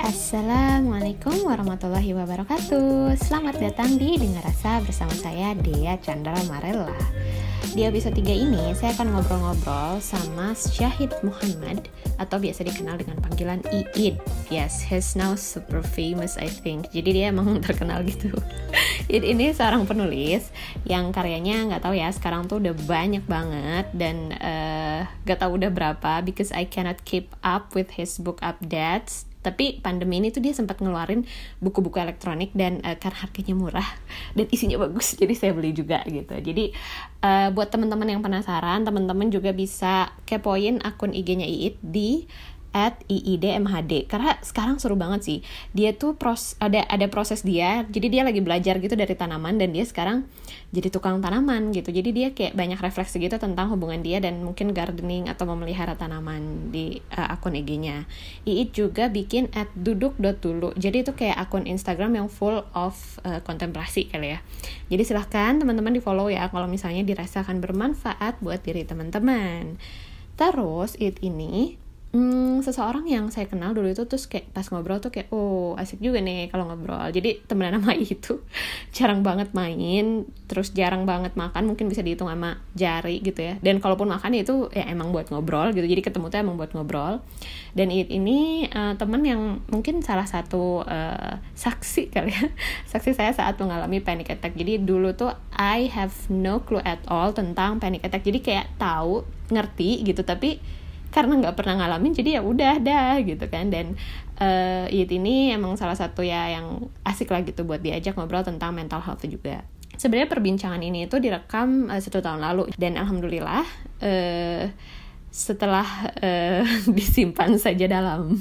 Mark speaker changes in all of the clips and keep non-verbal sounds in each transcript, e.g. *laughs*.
Speaker 1: Assalamualaikum warahmatullahi wabarakatuh. Selamat datang di Dengar Rasa bersama saya Dea Chandra Marella Di episode 3 ini saya akan ngobrol-ngobrol sama Syahid Muhammad Atau biasa dikenal dengan panggilan Iid. Yes, he's now super famous I think. Jadi dia emang *laughs* terkenal gitu. Iid ini seorang penulis yang karyanya nggak tahu ya sekarang tuh udah banyak banget Dan uh, gak tahu udah berapa Because I cannot keep up with his book updates tapi pandemi ini tuh dia sempat ngeluarin buku-buku elektronik dan uh, karena harganya murah *laughs* dan isinya bagus jadi saya beli juga gitu. Jadi uh, buat teman-teman yang penasaran teman-teman juga bisa kepoin akun IG-nya Iit di at iidmhd karena sekarang seru banget sih. Dia tuh pros ada ada proses dia. Jadi dia lagi belajar gitu dari tanaman dan dia sekarang jadi tukang tanaman gitu. Jadi dia kayak banyak refleksi gitu tentang hubungan dia dan mungkin gardening atau memelihara tanaman di uh, akun IG-nya Iit juga bikin at duduk.dulu jadi itu kayak akun Instagram yang full of uh, kontemplasi kali ya. Jadi silahkan teman-teman di follow ya kalau misalnya dirasakan bermanfaat buat diri teman-teman. Terus Iit ini Hmm, seseorang yang saya kenal dulu itu terus kayak pas ngobrol tuh kayak oh asik juga nih kalau ngobrol. Jadi temenan sama itu *laughs* jarang banget main terus jarang banget makan mungkin bisa dihitung sama jari gitu ya. Dan kalaupun makan itu ya emang buat ngobrol gitu. Jadi ketemu tuh emang buat ngobrol. Dan ini uh, teman yang mungkin salah satu uh, saksi *laughs* kali ya. Saksi saya saat mengalami panic attack. Jadi dulu tuh I have no clue at all tentang panic attack. Jadi kayak tahu ngerti gitu tapi karena nggak pernah ngalamin jadi ya udah dah gitu kan. Dan uh, It ini emang salah satu ya yang asik lah gitu buat diajak ngobrol tentang mental health juga. Sebenarnya perbincangan ini itu direkam uh, satu tahun lalu. Dan alhamdulillah uh, setelah uh, *laughs* disimpan saja dalam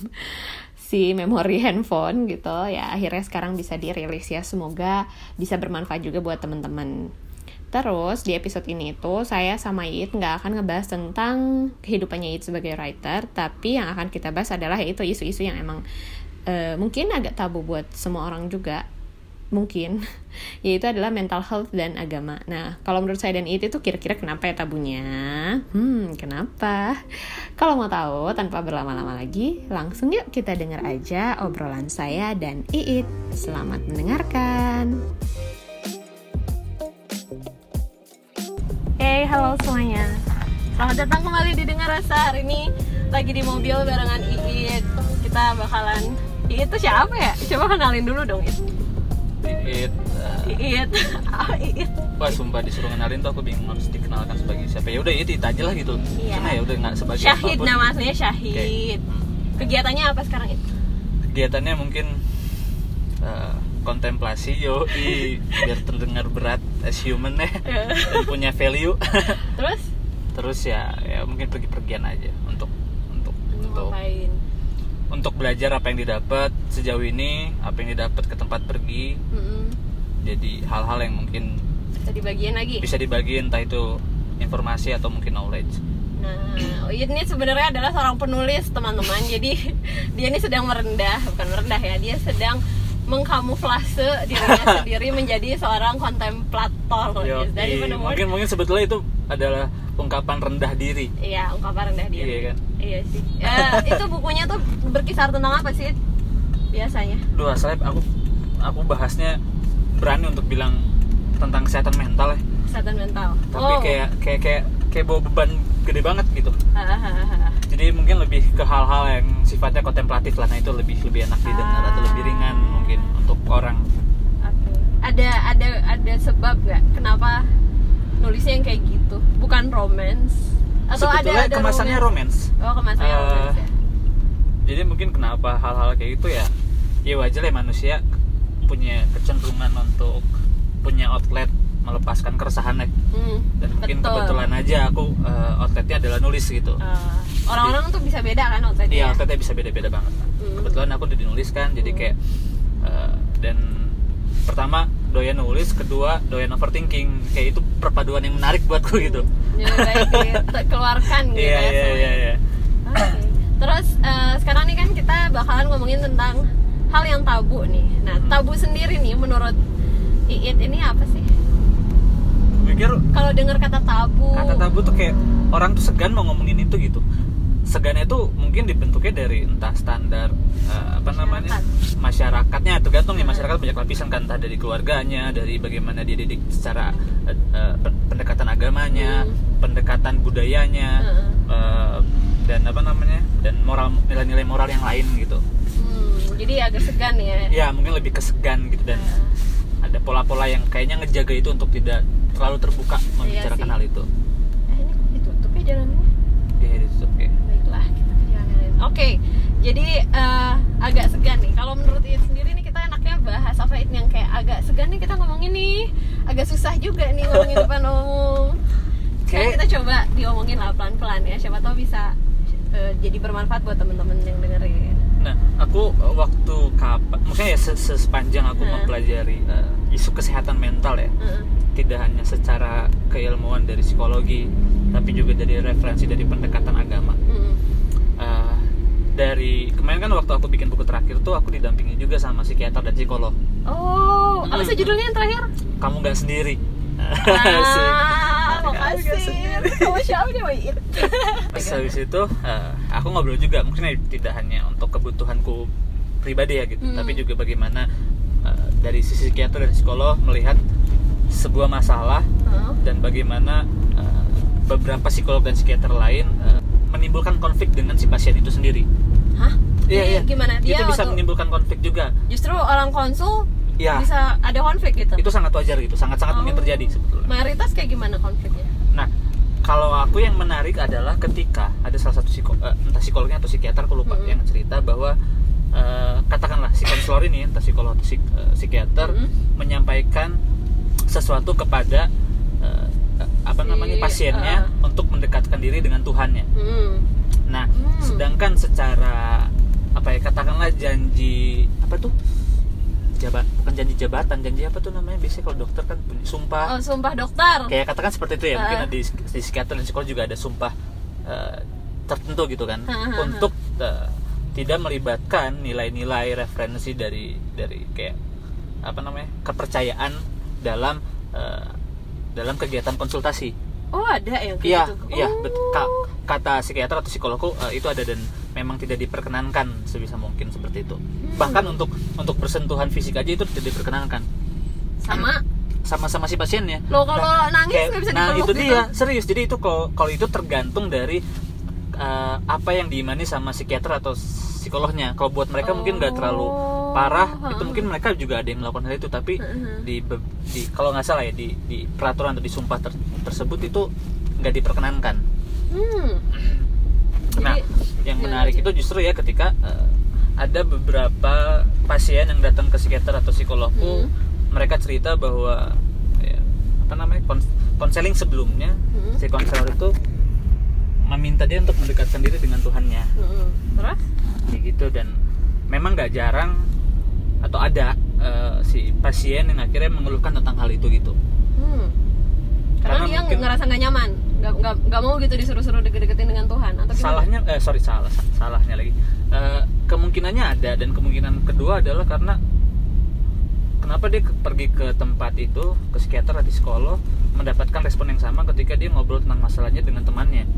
Speaker 1: si memori handphone gitu ya akhirnya sekarang bisa dirilis. Ya semoga bisa bermanfaat juga buat teman-teman Terus di episode ini tuh saya sama Yit nggak akan ngebahas tentang kehidupannya Yit sebagai writer, tapi yang akan kita bahas adalah yaitu isu-isu yang emang uh, mungkin agak tabu buat semua orang juga mungkin *laughs* yaitu adalah mental health dan agama. Nah, kalau menurut saya dan It itu kira-kira kenapa ya tabunya? Hmm, kenapa? Kalau mau tahu tanpa berlama-lama lagi, langsung yuk kita dengar aja obrolan saya dan Iit. Selamat mendengarkan. Hey, halo semuanya. Selamat datang kembali di Dengar Rasa. Hari ini lagi di mobil barengan Iit. Kita bakalan Iit itu siapa ya? Coba kenalin dulu dong, Iit.
Speaker 2: Iit. Uh,
Speaker 1: Iit. *laughs* Ah, Iit.
Speaker 2: Wah, sumpah disuruh kenalin tuh aku bingung harus dikenalkan sebagai siapa. Ya udah Iit, Iit aja lah gitu.
Speaker 1: Iya.
Speaker 2: Ya udah nggak sebagai
Speaker 1: Syahid
Speaker 2: apa pun.
Speaker 1: nama aslinya Syahid. Kegiatannya apa sekarang, Iit?
Speaker 2: Kegiatannya mungkin uh, kontemplasi yo biar terdengar berat as human ya dan punya value *laughs*
Speaker 1: Terus
Speaker 2: terus ya ya mungkin pergi-pergian aja untuk untuk
Speaker 1: untuk
Speaker 2: untuk
Speaker 1: ngapain?
Speaker 2: untuk belajar apa yang didapat sejauh ini apa yang didapat ke tempat pergi
Speaker 1: Mm-mm.
Speaker 2: jadi hal-hal yang mungkin
Speaker 1: Bisa dibagiin lagi.
Speaker 2: bisa dibagi entah itu informasi atau mungkin knowledge
Speaker 1: Nah, ini sebenarnya adalah seorang penulis, teman-teman. Jadi *laughs* dia ini sedang merendah, bukan merendah ya. Dia sedang mengkamuflase dirinya *laughs* sendiri menjadi seorang kontemplator.
Speaker 2: Yo.
Speaker 1: Dari
Speaker 2: iya,
Speaker 1: penemuan
Speaker 2: mungkin mungkin sebetulnya itu adalah ungkapan rendah diri
Speaker 1: Iya, ungkapan rendah diri.
Speaker 2: Iya kan?
Speaker 1: Iya sih. Eh, itu bukunya tuh berkisar tentang apa sih? Biasanya.
Speaker 2: Duh, saya aku aku bahasnya berani untuk bilang tentang kesehatan mental ya
Speaker 1: Kesehatan mental.
Speaker 2: tapi
Speaker 1: Oh.
Speaker 2: kayak kayak kayak kayak bawa beban gede banget gitu jadi mungkin lebih ke hal-hal yang sifatnya kontemplatif lah nah itu lebih lebih enak didengar atau lebih ringan mungkin untuk orang
Speaker 1: Oke. Ada ada ada sebab nggak kenapa nulisnya yang kayak gitu? Bukan romance atau ada
Speaker 2: sebetulnya
Speaker 1: ada
Speaker 2: kemasannya
Speaker 1: romance?
Speaker 2: romance
Speaker 1: Oh, kemasannya
Speaker 2: Eh,
Speaker 1: romance ya.
Speaker 2: jadi mungkin kenapa hal-hal kayak gitu ya ya wajar ya manusia punya kecenderungan untuk punya outlet melepaskan keresahannya
Speaker 1: Hmm,
Speaker 2: dan mungkin
Speaker 1: betul.
Speaker 2: kebetulan aja aku eh, outletnya adalah nulis gitu
Speaker 1: Eh, orang-orang tuh bisa beda kan outletnya.
Speaker 2: iya outletnya bisa beda-beda banget
Speaker 1: Hmm.
Speaker 2: kebetulan aku udah dinulis kan jadi
Speaker 1: Hmm.
Speaker 2: kayak eh, dan pertama doyan nulis kedua doyan overthinking kayak itu perpaduan yang menarik buatku gitu
Speaker 1: Ya, *laughs* baik, keluarkan gitu
Speaker 2: iya
Speaker 1: ya
Speaker 2: iya iya iya.
Speaker 1: Terus eh, sekarang nih kan kita bakalan ngomongin tentang hal yang tabu nih. Nah,
Speaker 2: Hmm.
Speaker 1: tabu sendiri nih menurut Iit ini apa sih?
Speaker 2: pikir
Speaker 3: kalau dengar kata tabu
Speaker 2: kata tabu tuh kayak orang tuh segan mau ngomongin itu gitu segannya itu mungkin dibentuknya dari entah standar eh, apa namanya masyarakatnya tergantung nih
Speaker 3: Hmm.
Speaker 2: masyarakat banyak lapisan kan entah dari keluarganya dari bagaimana dia didik secara pen- pendekatan agamanya
Speaker 3: Hmm.
Speaker 2: pendekatan budayanya
Speaker 3: Heeh.
Speaker 2: eh, dan apa namanya dan moral nilai-nilai moral yang lain gitu
Speaker 3: Hmm, jadi agak segan ya
Speaker 2: ya mungkin lebih kesegan gitu dan
Speaker 3: Heeh.
Speaker 2: ada pola-pola yang kayaknya ngejaga itu untuk tidak terlalu terbuka membicarakan
Speaker 3: Iya sih.
Speaker 2: hal itu
Speaker 3: eh ini kok ditutup ya jalannya
Speaker 2: ya ditutup
Speaker 3: kita oke jadi eh, agak segan nih. Kalau menurut Iit sendiri nih kita enaknya bahas apa Iit yang kayak agak segan nih kita ngomongin nih. Agak susah juga nih ngomongin *laughs* depan umum.
Speaker 2: Kayak-
Speaker 3: kita coba diomongin lah pelan-pelan ya. Siapa tahu bisa eh, jadi bermanfaat buat temen-temen yang dengerin.
Speaker 2: Nah, aku uh, waktu kapan, maksudnya ya se- se- sepanjang aku
Speaker 3: Heeh.
Speaker 2: mempelajari uh, isu kesehatan mental ya,
Speaker 3: Heeh.
Speaker 2: tidak hanya secara keilmuan dari psikologi, tapi juga dari referensi dari pendekatan agama. Dari kemarin kan waktu aku bikin buku terakhir tuh aku didampingi juga sama psikiater dan psikolog.
Speaker 3: oh apa sih
Speaker 2: Hmm.
Speaker 3: judulnya yang terakhir
Speaker 2: Kamu nggak sendiri.
Speaker 3: ah *laughs* makasih kamu siapa
Speaker 2: habis itu uh, aku ngobrol juga mungkin tidak hanya untuk kebutuhanku pribadi ya gitu,
Speaker 3: Hmm.
Speaker 2: tapi juga bagaimana uh, dari sisi psikiater dan psikolog melihat sebuah masalah
Speaker 3: Hah?
Speaker 2: dan bagaimana uh, beberapa psikolog dan psikiater lain uh, menimbulkan konflik dengan si pasien itu sendiri.
Speaker 3: Hah?
Speaker 2: Iya,
Speaker 3: Jadi
Speaker 2: iya.
Speaker 3: gimana dia
Speaker 2: itu bisa
Speaker 3: waktu-
Speaker 2: menimbulkan konflik juga.
Speaker 3: justru orang konsul
Speaker 2: Ya,
Speaker 3: bisa ada konflik gitu
Speaker 2: itu sangat wajar gitu, sangat-sangat mungkin
Speaker 3: Oh.
Speaker 2: terjadi sebetulnya.
Speaker 3: mayoritas kayak gimana konfliknya
Speaker 2: Nah, kalau aku yang menarik adalah ketika ada salah satu psiko, eh, entah psikolognya atau psikiater aku lupa
Speaker 3: Mm-mm.
Speaker 2: yang cerita bahwa eh, katakanlah si konselor ini entah psikolog atau psik- eh, psikiater
Speaker 3: Mm-mm.
Speaker 2: menyampaikan sesuatu kepada eh, apa
Speaker 3: Si-
Speaker 2: namanya pasiennya
Speaker 3: uh.
Speaker 2: untuk mendekatkan diri dengan Tuhannya.
Speaker 3: hmm.
Speaker 2: Nah,
Speaker 3: Hmm.
Speaker 2: sedangkan secara apa ya katakanlah janji apa tuh jabat bukan janji jabatan janji apa tuh namanya biasanya kalau dokter kan punya sumpah
Speaker 3: oh sumpah dokter
Speaker 2: kayak katakan seperti itu ya mungkin
Speaker 3: Ah.
Speaker 2: di, di psikiater dan psikolog juga ada sumpah eh, tertentu gitu kan
Speaker 3: ah.
Speaker 2: untuk eh, tidak melibatkan nilai-nilai referensi dari dari kayak apa namanya kepercayaan dalam eh, dalam kegiatan konsultasi
Speaker 3: oh ada yang kayak
Speaker 2: iya
Speaker 3: gitu.
Speaker 2: iya
Speaker 3: oh.
Speaker 2: bet- ka- kata psikiater atau psikologku eh, itu ada dan memang tidak diperkenankan sebisa mungkin seperti itu.
Speaker 3: Hmm.
Speaker 2: bahkan untuk untuk bersentuhan fisik aja itu tidak diperkenankan.
Speaker 3: Sama?
Speaker 2: Sama-sama si pasiennya.
Speaker 3: Lo kalau nangis
Speaker 2: Kayak-
Speaker 3: nggak bisa
Speaker 2: nah itu
Speaker 3: gitu?
Speaker 2: dia serius. Jadi itu kalau kalau itu tergantung dari uh, apa yang diimani sama psikiater atau psikolognya. Kalau buat mereka mungkin nggak terlalu
Speaker 3: Oh,
Speaker 2: parah
Speaker 3: ha.
Speaker 2: itu mungkin mereka juga ada yang melakukan hal itu tapi
Speaker 3: Mhm.
Speaker 2: di, di kalau nggak salah ya di, di peraturan atau di sumpah ter- tersebut itu nggak diperkenankan
Speaker 3: hmm.
Speaker 2: nah
Speaker 3: Jadi,
Speaker 2: yang menarik
Speaker 3: aja?
Speaker 2: itu justru ya ketika uh, ada beberapa pasien yang datang ke psikiater atau psikologku
Speaker 3: Hmm.
Speaker 2: mereka cerita bahwa ya, apa namanya kons- konseling sebelumnya
Speaker 3: Hmm.
Speaker 2: si konselor itu meminta dia untuk mendekatkan diri dengan Tuhannya
Speaker 3: Hmm. terus
Speaker 2: kayak gitu dan memang nggak jarang atau ada uh, si pasien yang akhirnya mengeluhkan tentang hal itu gitu
Speaker 3: hmm. karena,
Speaker 2: Karena
Speaker 3: dia
Speaker 2: mungkin-
Speaker 3: ngerasa nggak nyaman nggak mau gitu disuruh-suruh deket-deketin dengan Tuhan atau gimana?
Speaker 2: salahnya eh sorry salah sa- salahnya lagi Eh, kemungkinannya ada dan kemungkinan kedua adalah karena kenapa dia ke- pergi ke tempat itu ke psikiater atau psikolog mendapatkan respon yang sama ketika dia ngobrol tentang masalahnya dengan temannya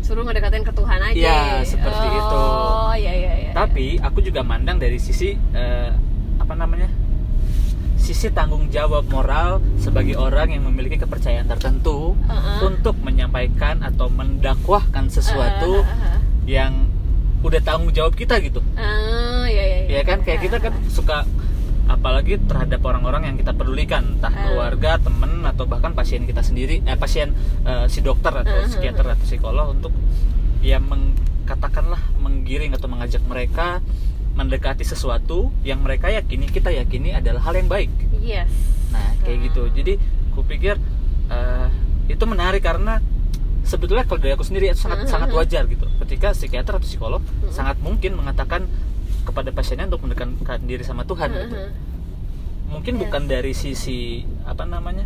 Speaker 3: suruh ngedekatin ke Tuhan aja
Speaker 2: Iya, seperti
Speaker 3: oh,
Speaker 2: itu.
Speaker 3: oh iya iya iya
Speaker 2: tapi aku juga mandang dari sisi eh, apa namanya sisi tanggung jawab moral sebagai orang yang memiliki kepercayaan tertentu
Speaker 3: Uh-uh.
Speaker 2: untuk menyampaikan atau mendakwahkan sesuatu
Speaker 3: Ah, ah, ah, ah.
Speaker 2: yang udah tanggung jawab kita gitu
Speaker 3: Ah, iya iya
Speaker 2: ya kan kayak kita kan suka apalagi terhadap orang-orang yang kita pedulikan entah
Speaker 3: Ah.
Speaker 2: keluarga temen atau bahkan pasien kita sendiri eh pasien eh, si dokter atau psikiater atau psikolog untuk ya meng, katakanlah menggiring atau mengajak mereka mendekati sesuatu yang mereka yakini kita yakini adalah hal yang baik
Speaker 3: yes
Speaker 2: nah kayak gitu jadi kupikir eh, itu menarik karena sebetulnya kalau dari aku sendiri itu sangat
Speaker 3: Mhm.
Speaker 2: sangat wajar gitu ketika psikiater atau psikolog
Speaker 3: Mhm.
Speaker 2: sangat mungkin mengatakan kepada pasiennya untuk mendekatkan diri sama Tuhan gitu
Speaker 3: Mhm.
Speaker 2: mungkin
Speaker 3: Yes.
Speaker 2: bukan dari sisi apa namanya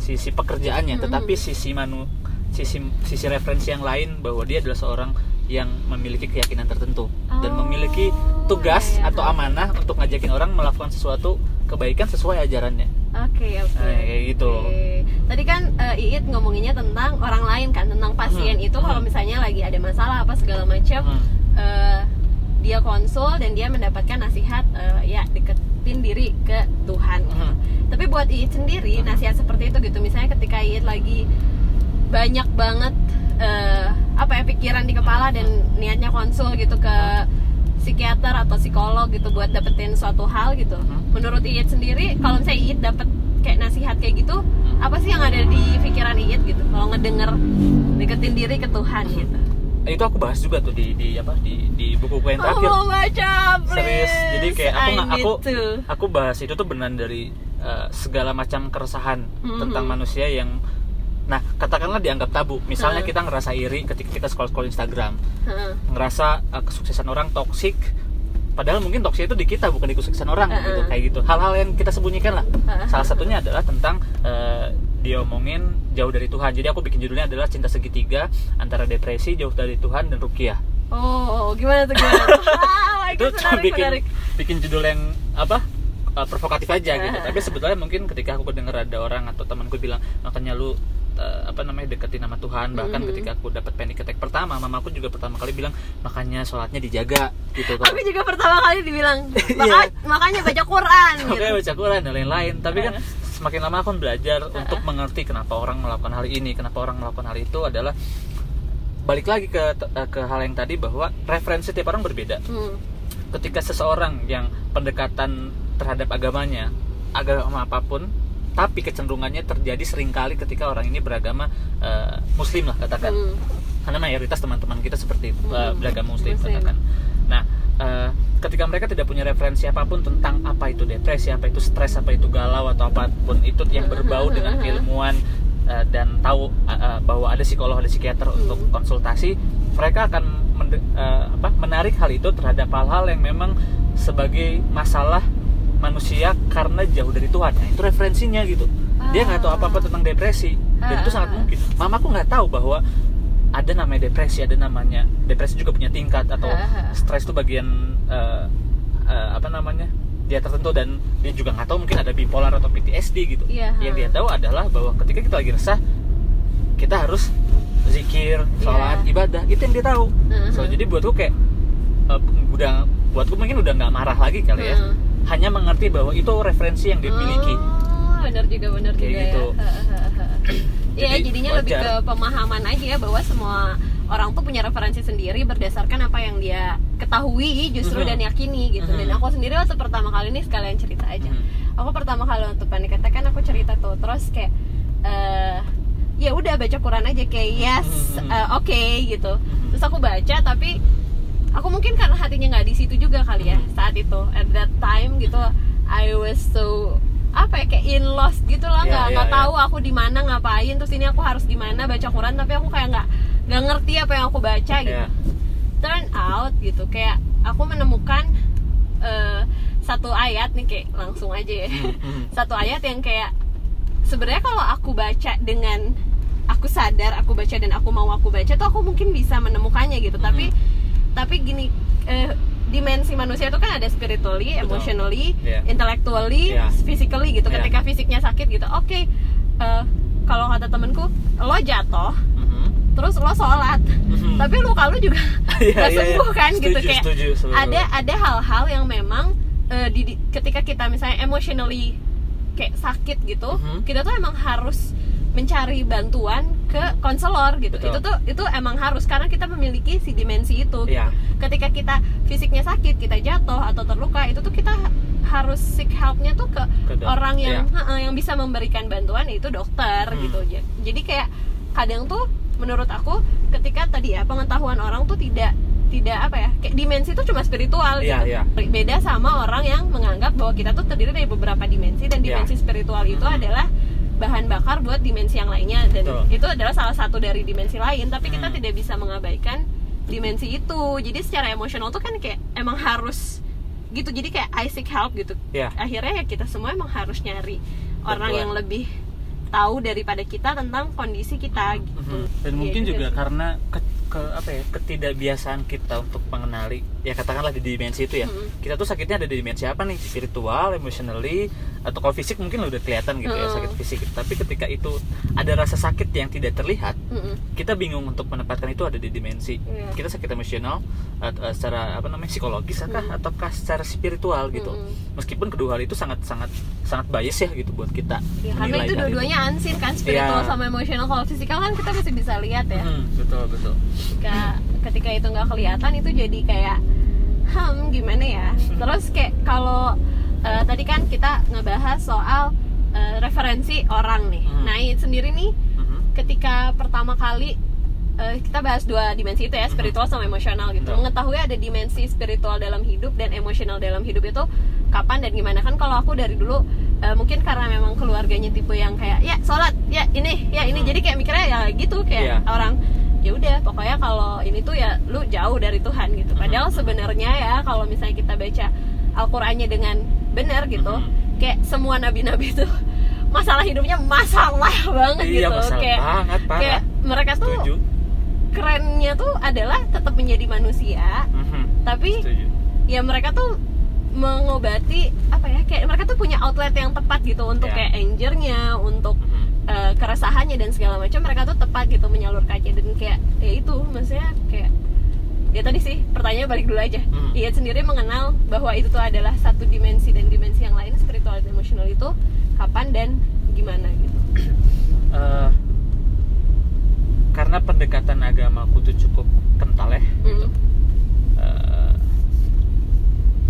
Speaker 2: sisi pekerjaannya tetapi sisi manu sisi sisi referensi yang lain bahwa dia adalah seorang yang memiliki keyakinan tertentu dan
Speaker 3: Oh,
Speaker 2: memiliki tugas
Speaker 3: iya.
Speaker 2: atau amanah untuk ngajakin orang melakukan sesuatu kebaikan sesuai ajarannya
Speaker 3: Oke oke.
Speaker 2: Nah, kayak gitu.
Speaker 3: Oke. Tadi kan uh, Iit ngomonginnya tentang orang lain kan tentang pasien
Speaker 2: Hmm,
Speaker 3: itu kalau
Speaker 2: hmm.
Speaker 3: misalnya lagi ada masalah apa segala macam
Speaker 2: Hmm.
Speaker 3: eh, dia konsul dan dia mendapatkan nasihat eh, ya deketin diri ke Tuhan
Speaker 2: Hmm.
Speaker 3: tapi buat Iit sendiri nasihat seperti itu gitu misalnya ketika Iit lagi banyak banget eh, apa ya pikiran di kepala dan niatnya konsul gitu ke psikiater atau psikolog gitu buat dapetin suatu hal gitu.
Speaker 2: Hmm.
Speaker 3: menurut Iit sendiri kalau misalnya Iit dapet kayak nasihat kayak gitu apa sih yang ada di pikiran Iit gitu? Kalau ngedenger deketin diri ke Tuhan gitu.
Speaker 2: Eh, itu aku bahas juga tuh di di apa di di buku-buku yang terakhir.
Speaker 3: Oh, baca,
Speaker 2: serius. Jadi kayak aku nggak aku
Speaker 3: to.
Speaker 2: aku bahas itu tuh benar dari uh, segala macam keresahan
Speaker 3: Mhm.
Speaker 2: tentang manusia yang nah katakanlah dianggap tabu misalnya
Speaker 3: Hmm.
Speaker 2: kita ngerasa iri ketika kita scroll scroll Instagram
Speaker 3: Heeh.
Speaker 2: ngerasa uh, kesuksesan orang toksik padahal mungkin toksik itu di kita bukan di kesuksesan orang
Speaker 3: Heeh.
Speaker 2: gitu kayak gitu hal-hal yang kita sembunyikan lah
Speaker 3: Heeh.
Speaker 2: salah satunya adalah tentang uh, dia omongin jauh dari Tuhan jadi aku bikin judulnya adalah cinta segitiga antara depresi jauh dari Tuhan dan rukiah
Speaker 3: Oh, gimana tuh gimana? tuh? *laughs* Ah,
Speaker 2: itu
Speaker 3: menarik,
Speaker 2: bikin
Speaker 3: menarik.
Speaker 2: bikin judul yang apa uh, provokatif aja gitu
Speaker 3: Ah.
Speaker 2: tapi sebetulnya mungkin ketika aku dengar ada orang atau temanku bilang makanya lu uh, apa namanya deketin nama Tuhan bahkan
Speaker 3: Mhm.
Speaker 2: ketika aku dapat panic attack pertama mamaku juga pertama kali bilang makanya sholatnya dijaga gitu
Speaker 3: Aku juga pertama kali dibilang *laughs* maka, makanya baca Quran *laughs* gitu.
Speaker 2: Makanya baca Quran dan lain-lain tapi kan
Speaker 3: Ah.
Speaker 2: semakin lama aku belajar untuk mengerti kenapa orang melakukan hal ini kenapa orang melakukan hal itu adalah balik lagi ke ke hal yang tadi bahwa referensi tiap orang berbeda
Speaker 3: Hmm.
Speaker 2: ketika seseorang yang pendekatan terhadap agamanya agama apa pun tapi kecenderungannya terjadi sering kali ketika orang ini beragama eh, muslim lah katakan
Speaker 3: Hmm.
Speaker 2: karena mayoritas teman-teman kita seperti itu eh,
Speaker 3: Hmm.
Speaker 2: beragama muslim,
Speaker 3: Muslim.
Speaker 2: katakan nah eh, ketika mereka tidak punya referensi apa pun tentang apa itu depresi apa itu stres apa itu galau atau apa pun itu yang berbau dengan keilmuan eh, dan tahu eh, bahwa ada psikolog ada psikiater untuk konsultasi mereka akan mende- eh, apa, menarik hal itu terhadap hal-hal yang memang sebagai masalah manusia karena jauh dari Tuhan nah, itu referensinya gitu dia nggak tahu apa-apa tentang depresi dan itu sangat mungkin mamaku nggak tahu bahwa ada namanya depresi ada namanya depresi juga punya tingkat atau
Speaker 3: Ah.
Speaker 2: stres itu bagian eh, eh, apa namanya dia tertentu dan dia juga nggak tahu mungkin ada bipolar atau PTSD gitu
Speaker 3: Iya.
Speaker 2: yang dia tahu adalah bahwa ketika kita lagi resah kita harus zikir sholat
Speaker 3: Iya.
Speaker 2: ibadah itu yang dia tahu
Speaker 3: Mhm.
Speaker 2: so jadi buatku kayak eh, udah buatku mungkin udah nggak marah lagi kali ya
Speaker 3: Mhm.
Speaker 2: Hanya mengerti bahwa itu referensi yang dia miliki
Speaker 3: Oh, benar juga benar juga
Speaker 2: gitu.
Speaker 3: ya. *clears throat* Iya,
Speaker 2: Jadi,
Speaker 3: jadinya lebih
Speaker 2: wajar.
Speaker 3: ke pemahaman aja ya bahwa semua orang tuh punya referensi sendiri berdasarkan apa yang dia ketahui justru
Speaker 2: Mhm.
Speaker 3: dan yakini gitu. Dan
Speaker 2: Mhm.
Speaker 3: aku sendiri waktu pertama kali ini sekalian cerita aja.
Speaker 2: Mhm.
Speaker 3: Aku pertama kali waktu panik attack kan aku cerita tuh terus kayak eh ya udah baca Quran aja kayak yes eh, oke gitu.
Speaker 2: Mhm.
Speaker 3: Terus aku baca tapi aku mungkin karena hatinya nggak di situ juga kali ya
Speaker 2: Mhm.
Speaker 3: saat itu at that time gitu I was so apa ya kayak in lost gitu lah
Speaker 2: Iya,
Speaker 3: nggak
Speaker 2: iya,
Speaker 3: nggak
Speaker 2: iya.
Speaker 3: tahu aku di mana ngapain terus ini aku harus gimana baca Quran tapi aku kayak nggak nggak ngerti apa yang aku baca gitu
Speaker 2: Iya.
Speaker 3: turn out gitu kayak aku menemukan eh, satu ayat nih kayak langsung aja ya
Speaker 2: Mhm, mhm. *laughs*
Speaker 3: satu ayat yang kayak sebenarnya kalau aku baca dengan aku sadar aku baca dan aku mau aku baca tuh aku mungkin bisa menemukannya gitu tapi tapi gini eh, dimensi manusia itu kan ada spiritually,
Speaker 2: Betul.
Speaker 3: emotionally,
Speaker 2: Iya.
Speaker 3: intellectually,
Speaker 2: Iya.
Speaker 3: physically gitu.
Speaker 2: Iya.
Speaker 3: Ketika fisiknya sakit gitu, oke. eh, kalau kata temenku, lo jatuh,
Speaker 2: Mhm.
Speaker 3: terus lo sholat,
Speaker 2: Mhm.
Speaker 3: tapi luka lu juga *laughs*
Speaker 2: Iya,
Speaker 3: nggak
Speaker 2: iya, iya.
Speaker 3: sembuh kan gitu kayak
Speaker 2: setuju, setuju.
Speaker 3: ada ada hal-hal yang memang eh, di, di- ketika kita misalnya emotionally kayak sakit gitu,
Speaker 2: Mhm.
Speaker 3: kita tuh emang harus mencari bantuan ke konselor gitu.
Speaker 2: Betul.
Speaker 3: Itu tuh itu emang harus karena kita memiliki si dimensi itu.
Speaker 2: Iya.
Speaker 3: Ketika kita fisiknya sakit, kita jatuh atau terluka, itu tuh kita harus seek helpnya tuh ke,
Speaker 2: Ke
Speaker 3: orang yang
Speaker 2: iya.
Speaker 3: heeh, yang bisa memberikan bantuan itu dokter
Speaker 2: Hmm.
Speaker 3: gitu. Ja- Jadi kayak kadang tuh menurut aku ketika tadi ya pengetahuan orang tuh tidak tidak apa ya kayak dimensi itu cuma spiritual
Speaker 2: Iya,
Speaker 3: gitu.
Speaker 2: iya.
Speaker 3: Beda sama orang yang menganggap bahwa kita tuh terdiri dari beberapa dimensi dan
Speaker 2: Iya.
Speaker 3: dimensi spiritual itu
Speaker 2: Hmm.
Speaker 3: adalah bahan bakar buat dimensi yang lainnya dan
Speaker 2: Betul.
Speaker 3: itu adalah salah satu dari dimensi lain tapi kita
Speaker 2: Hmm.
Speaker 3: tidak bisa mengabaikan dimensi itu jadi secara emosional tuh kan kayak emang harus gitu jadi kayak I seek help gitu
Speaker 2: Iya.
Speaker 3: akhirnya ya kita semua emang harus nyari orang
Speaker 2: Bantuan.
Speaker 3: yang lebih tahu daripada kita tentang kondisi kita gitu
Speaker 2: Mhm. dan
Speaker 3: Iya
Speaker 2: mungkin juga
Speaker 3: sih.
Speaker 2: karena ke, ke apa ya ketidakbiasaan kita untuk mengenali ya katakanlah di dimensi itu ya
Speaker 3: Mm-mm.
Speaker 2: kita tuh sakitnya ada di dimensi apa nih spiritual emotionally atau kalau fisik mungkin udah kelihatan gitu ya
Speaker 3: Mm-mm.
Speaker 2: sakit fisik tapi ketika itu ada rasa sakit yang tidak terlihat
Speaker 3: Mm-mm.
Speaker 2: kita bingung untuk menempatkan itu ada di dimensi
Speaker 3: Iya.
Speaker 2: kita sakit emosional eh, secara apa namanya psikologis kah
Speaker 3: Mm.
Speaker 2: ataukah secara spiritual gitu
Speaker 3: Mm-mm.
Speaker 2: meskipun kedua hal itu sangat sangat sangat bias ya gitu buat kita
Speaker 3: Ya, karena itu dua-duanya unseen kan spiritual
Speaker 2: Iya.
Speaker 3: sama emosional kalau fisikal kan kita masih bisa lihat ya
Speaker 2: Hmm, betul betul
Speaker 3: ketika ketika itu nggak kelihatan itu jadi kayak hmm gimana ya terus kayak kalau eh, tadi kan kita ngebahas soal eh, referensi orang nih
Speaker 2: Hmm.
Speaker 3: nah sendiri nih
Speaker 2: Mhm.
Speaker 3: ketika pertama kali eh, kita bahas dua dimensi itu ya spiritual sama emosional gitu
Speaker 2: Betul.
Speaker 3: mengetahui ada dimensi spiritual dalam hidup dan emosional dalam hidup itu kapan dan gimana kan kalau aku dari dulu eh, mungkin karena memang keluarganya tipe yang kayak ya sholat ya ini ya ini
Speaker 2: Hmm.
Speaker 3: jadi kayak mikirnya ya gitu kayak
Speaker 2: Iya.
Speaker 3: orang ya udah pokoknya kalau ini tuh ya lu jauh dari Tuhan gitu padahal
Speaker 2: Mhm.
Speaker 3: sebenarnya ya kalau misalnya kita baca Al-Qur'annya dengan benar gitu
Speaker 2: Mhm.
Speaker 3: kayak semua nabi-nabi tuh *laughs* masalah hidupnya masalah banget
Speaker 2: iya
Speaker 3: gitu
Speaker 2: masalah
Speaker 3: kayak
Speaker 2: banget parah
Speaker 3: kayak mereka tuh
Speaker 2: setuju
Speaker 3: kerennya tuh adalah tetap menjadi manusia
Speaker 2: Mhm.
Speaker 3: tapi
Speaker 2: setuju
Speaker 3: ya mereka tuh mengobati apa ya kayak mereka tuh punya outlet yang tepat gitu untuk
Speaker 2: Ya.
Speaker 3: kayak angernya untuk
Speaker 2: Mhm.
Speaker 3: Eh, keresahannya dan segala macam mereka tuh tepat gitu menyalurkannya dan kayak ya itu maksudnya kayak ya tadi sih pertanyaannya balik dulu aja
Speaker 2: Hmm.
Speaker 3: dia sendiri mengenal bahwa itu tuh adalah satu dimensi dan dimensi yang lain spiritual dan emosional itu kapan dan gimana gitu *clears throat*
Speaker 2: Eh, karena pendekatan agamaku tuh cukup kental ya gitu.
Speaker 3: Hmm.
Speaker 2: Eh,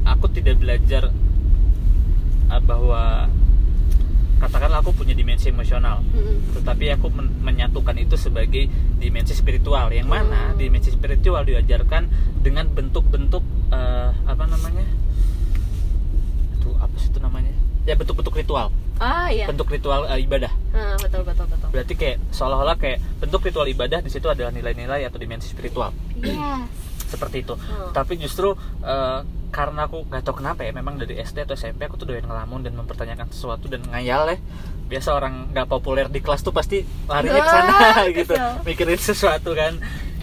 Speaker 2: aku tidak belajar bahwa katakanlah aku punya dimensi emosional
Speaker 3: Mm-mm.
Speaker 2: tetapi aku men- menyatukan itu sebagai dimensi spiritual. Yang mana
Speaker 3: Hmm.
Speaker 2: dimensi spiritual diajarkan dengan bentuk-bentuk eh, apa namanya? Itu apa sih itu namanya? Ya bentuk-bentuk ritual.
Speaker 3: Ah iya.
Speaker 2: Bentuk ritual eh, ibadah.
Speaker 3: Ah, betul betul betul.
Speaker 2: Berarti kayak seolah-olah kayak bentuk ritual ibadah di situ adalah nilai-nilai atau dimensi spiritual.
Speaker 3: Yes.
Speaker 2: Seperti itu.
Speaker 3: Hmm.
Speaker 2: tapi justru eh, karena aku nggak tahu kenapa ya memang dari SD atau SMP aku tuh doyan ngelamun dan mempertanyakan sesuatu dan ngayal ya. Biasa orang nggak populer di kelas tuh pasti larinya ke sana *laughs* gitu
Speaker 3: kesel.
Speaker 2: mikirin sesuatu kan.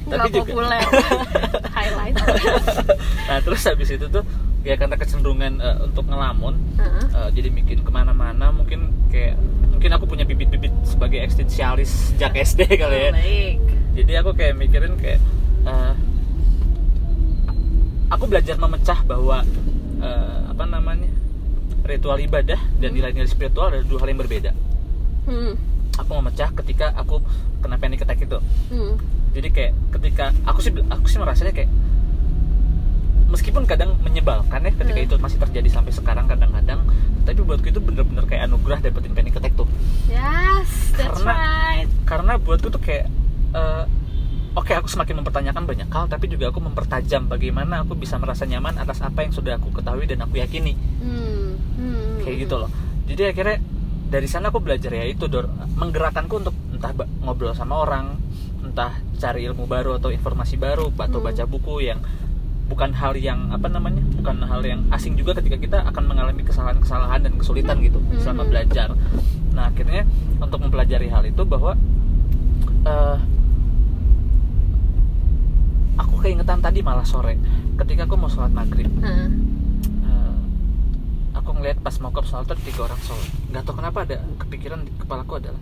Speaker 2: Tapi juga
Speaker 3: populer. *laughs* Highlight. *laughs*
Speaker 2: Nah terus habis itu tuh ya karena kecenderungan eh, untuk ngelamun
Speaker 3: Heeh.
Speaker 2: eh, jadi bikin ke mana-mana mungkin kayak mungkin aku punya bibit-bibit sebagai eksistensialis sejak SD kali ya.
Speaker 3: Baik.
Speaker 2: Jadi aku kayak mikirin kayak eh, aku belajar memecah bahwa eh, apa namanya ritual ibadah dan
Speaker 3: Hmm.
Speaker 2: nilai-nilai spiritual adalah dua hal yang berbeda
Speaker 3: hmm.
Speaker 2: aku memecah ketika aku kena panic attack itu
Speaker 3: Hmm.
Speaker 2: jadi kayak ketika aku sih aku sih merasanya kayak meskipun kadang menyebalkan ya ketika
Speaker 3: Hmm.
Speaker 2: itu masih terjadi sampai sekarang kadang-kadang tapi buatku itu bener-bener kayak anugerah dapetin panic attack tuh
Speaker 3: yes that's
Speaker 2: Karena-
Speaker 3: right
Speaker 2: karena buatku tuh kayak eh, oke aku semakin mempertanyakan banyak hal tapi juga aku mempertajam bagaimana aku bisa merasa nyaman atas apa yang sudah aku ketahui dan aku yakini
Speaker 3: hmm. Hmm.
Speaker 2: kayak gitu loh jadi akhirnya dari sana aku belajar ya itu dor menggerakkanku untuk entah ngobrol sama orang entah cari ilmu baru atau informasi baru atau
Speaker 3: Hmm.
Speaker 2: baca buku yang bukan hal yang apa namanya bukan hal yang asing juga ketika kita akan mengalami kesalahan-kesalahan dan kesulitan gitu
Speaker 3: Hmm.
Speaker 2: selama belajar nah akhirnya untuk mempelajari hal itu bahwa eh, aku keingetan tadi malah sore ketika aku mau sholat maghrib
Speaker 3: Heeh.
Speaker 2: Eh, aku ngeliat pas mau ke ada tiga orang sholat nggak tahu kenapa ada kepikiran di kepalaku adalah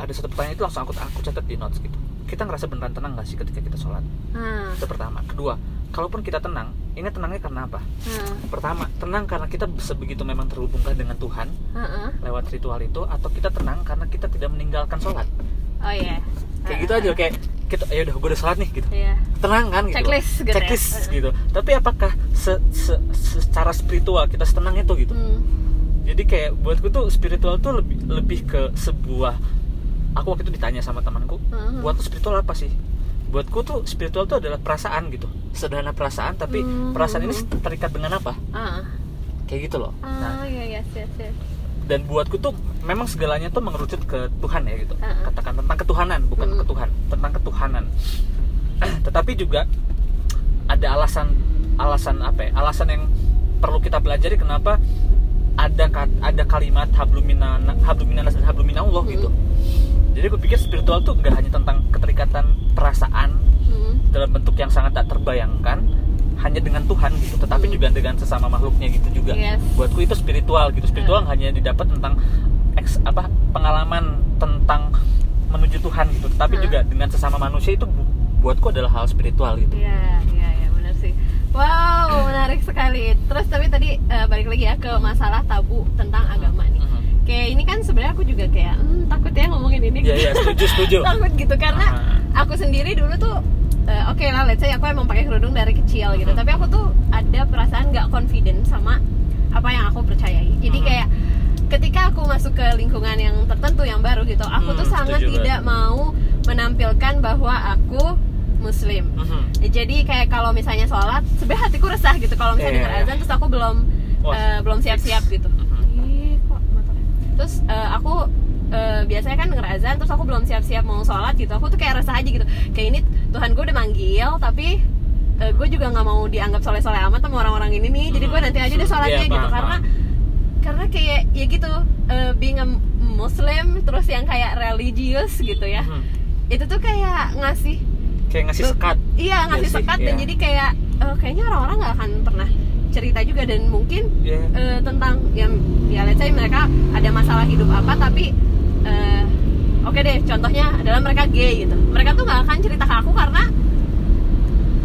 Speaker 2: ada satu pertanyaan itu langsung aku aku catat di notes gitu kita ngerasa beneran tenang nggak sih ketika kita sholat
Speaker 3: Ah.
Speaker 2: itu pertama kedua kalaupun kita tenang ini tenangnya karena apa
Speaker 3: Ah.
Speaker 2: pertama tenang karena kita sebegitu memang terhubungkan dengan Tuhan
Speaker 3: Heeh.
Speaker 2: lewat ritual itu atau kita tenang karena kita tidak meninggalkan sholat
Speaker 3: oh iya
Speaker 2: kayak gitu aja kayak kita ya udah gue udah sholat nih gitu
Speaker 3: Iya.
Speaker 2: tenang kan gitu
Speaker 3: Checklist gitu ya.
Speaker 2: checklist gitu tapi apakah se- se- secara spiritual kita setenang itu gitu
Speaker 3: Hmm.
Speaker 2: jadi kayak buatku tuh spiritual tuh lebih lebih ke sebuah aku waktu itu ditanya sama temanku
Speaker 3: Mhm.
Speaker 2: buat spiritual apa sih buatku tuh spiritual tuh adalah perasaan gitu sederhana perasaan tapi
Speaker 3: Mhm.
Speaker 2: perasaan ini terikat dengan apa
Speaker 3: Ah.
Speaker 2: kayak gitu loh nah
Speaker 3: Ah, iya yes yes yes.
Speaker 2: Dan buatku tuh memang segalanya tuh mengerucut ke Tuhan ya gitu
Speaker 3: Mhm.
Speaker 2: katakan tentang ketuhanan bukan
Speaker 3: Mhm.
Speaker 2: ke Tuhan tentang ketuhanan *clears throat* tetapi juga ada alasan alasan apa ya alasan yang perlu kita pelajari kenapa ada ada kalimat habluminan habluminanas dan habluminallah
Speaker 3: Mhm.
Speaker 2: gitu jadi aku pikir spiritual tuh nggak hanya tentang keterikatan perasaan
Speaker 3: Mm.
Speaker 2: dalam bentuk yang sangat tak terbayangkan hanya dengan Tuhan gitu tetapi
Speaker 3: Hmm.
Speaker 2: juga dengan sesama makhluknya gitu juga
Speaker 3: Yes.
Speaker 2: buatku itu spiritual gitu spiritual
Speaker 3: Hmm.
Speaker 2: hanya didapat tentang eks, apa pengalaman tentang menuju Tuhan gitu tetapi
Speaker 3: Hmm.
Speaker 2: juga dengan sesama manusia itu bu- buatku adalah hal spiritual gitu
Speaker 3: Iya, iya, iya benar sih. Wow, *clears throat* menarik sekali. Terus tapi tadi eh, balik lagi ya ke masalah tabu tentang agama nih.
Speaker 2: Mhm.
Speaker 3: Kayak ini kan sebenarnya aku juga kayak hmm, takut ya ngomongin ini.
Speaker 2: Iya iya setuju setuju *laughs*
Speaker 3: takut gitu karena
Speaker 2: Ah.
Speaker 3: aku sendiri dulu tuh eh, oke lah let's say aku emang pakai kerudung dari kecil gitu
Speaker 2: Mhm.
Speaker 3: tapi aku tuh ada perasaan nggak confident sama apa yang aku percayai jadi
Speaker 2: Mhm.
Speaker 3: kayak ketika aku masuk ke lingkungan yang tertentu yang baru gitu aku tuh
Speaker 2: Hmm,
Speaker 3: sangat
Speaker 2: setuju
Speaker 3: tidak mau menampilkan bahwa aku muslim
Speaker 2: Mhm.
Speaker 3: jadi kayak kalau misalnya sholat sebenarnya hatiku resah gitu kalau misalnya
Speaker 2: Iya,
Speaker 3: denger
Speaker 2: iya.
Speaker 3: azan terus aku belum
Speaker 2: Wah.
Speaker 3: eh, belum siap-siap gitu. Ih, kok motornya? terus eh, aku eh, biasanya kan denger azan terus aku belum siap-siap mau sholat gitu aku tuh kayak resah aja gitu kayak ini Tuhan gue udah manggil tapi eh, gue juga nggak mau dianggap soleh-soleh amat sama orang-orang ini nih jadi gue
Speaker 2: Mhm.
Speaker 3: nanti aja deh sholatnya
Speaker 2: Iya,
Speaker 3: gitu karena karena kayak ya gitu eh, being a muslim terus yang kayak religius gitu ya
Speaker 2: Mhm.
Speaker 3: itu tuh kayak ngasih
Speaker 2: kayak ngasih sekat
Speaker 3: Iya ngasih
Speaker 2: sih,
Speaker 3: sekat dan
Speaker 2: iya.
Speaker 3: jadi kayak eh, kayaknya orang-orang nggak akan pernah cerita juga dan mungkin
Speaker 2: Iya.
Speaker 3: eh, tentang ya ya let's say mereka ada masalah hidup apa tapi eh, oke deh contohnya adalah mereka gay gitu. Mereka tuh nggak akan cerita ke aku karena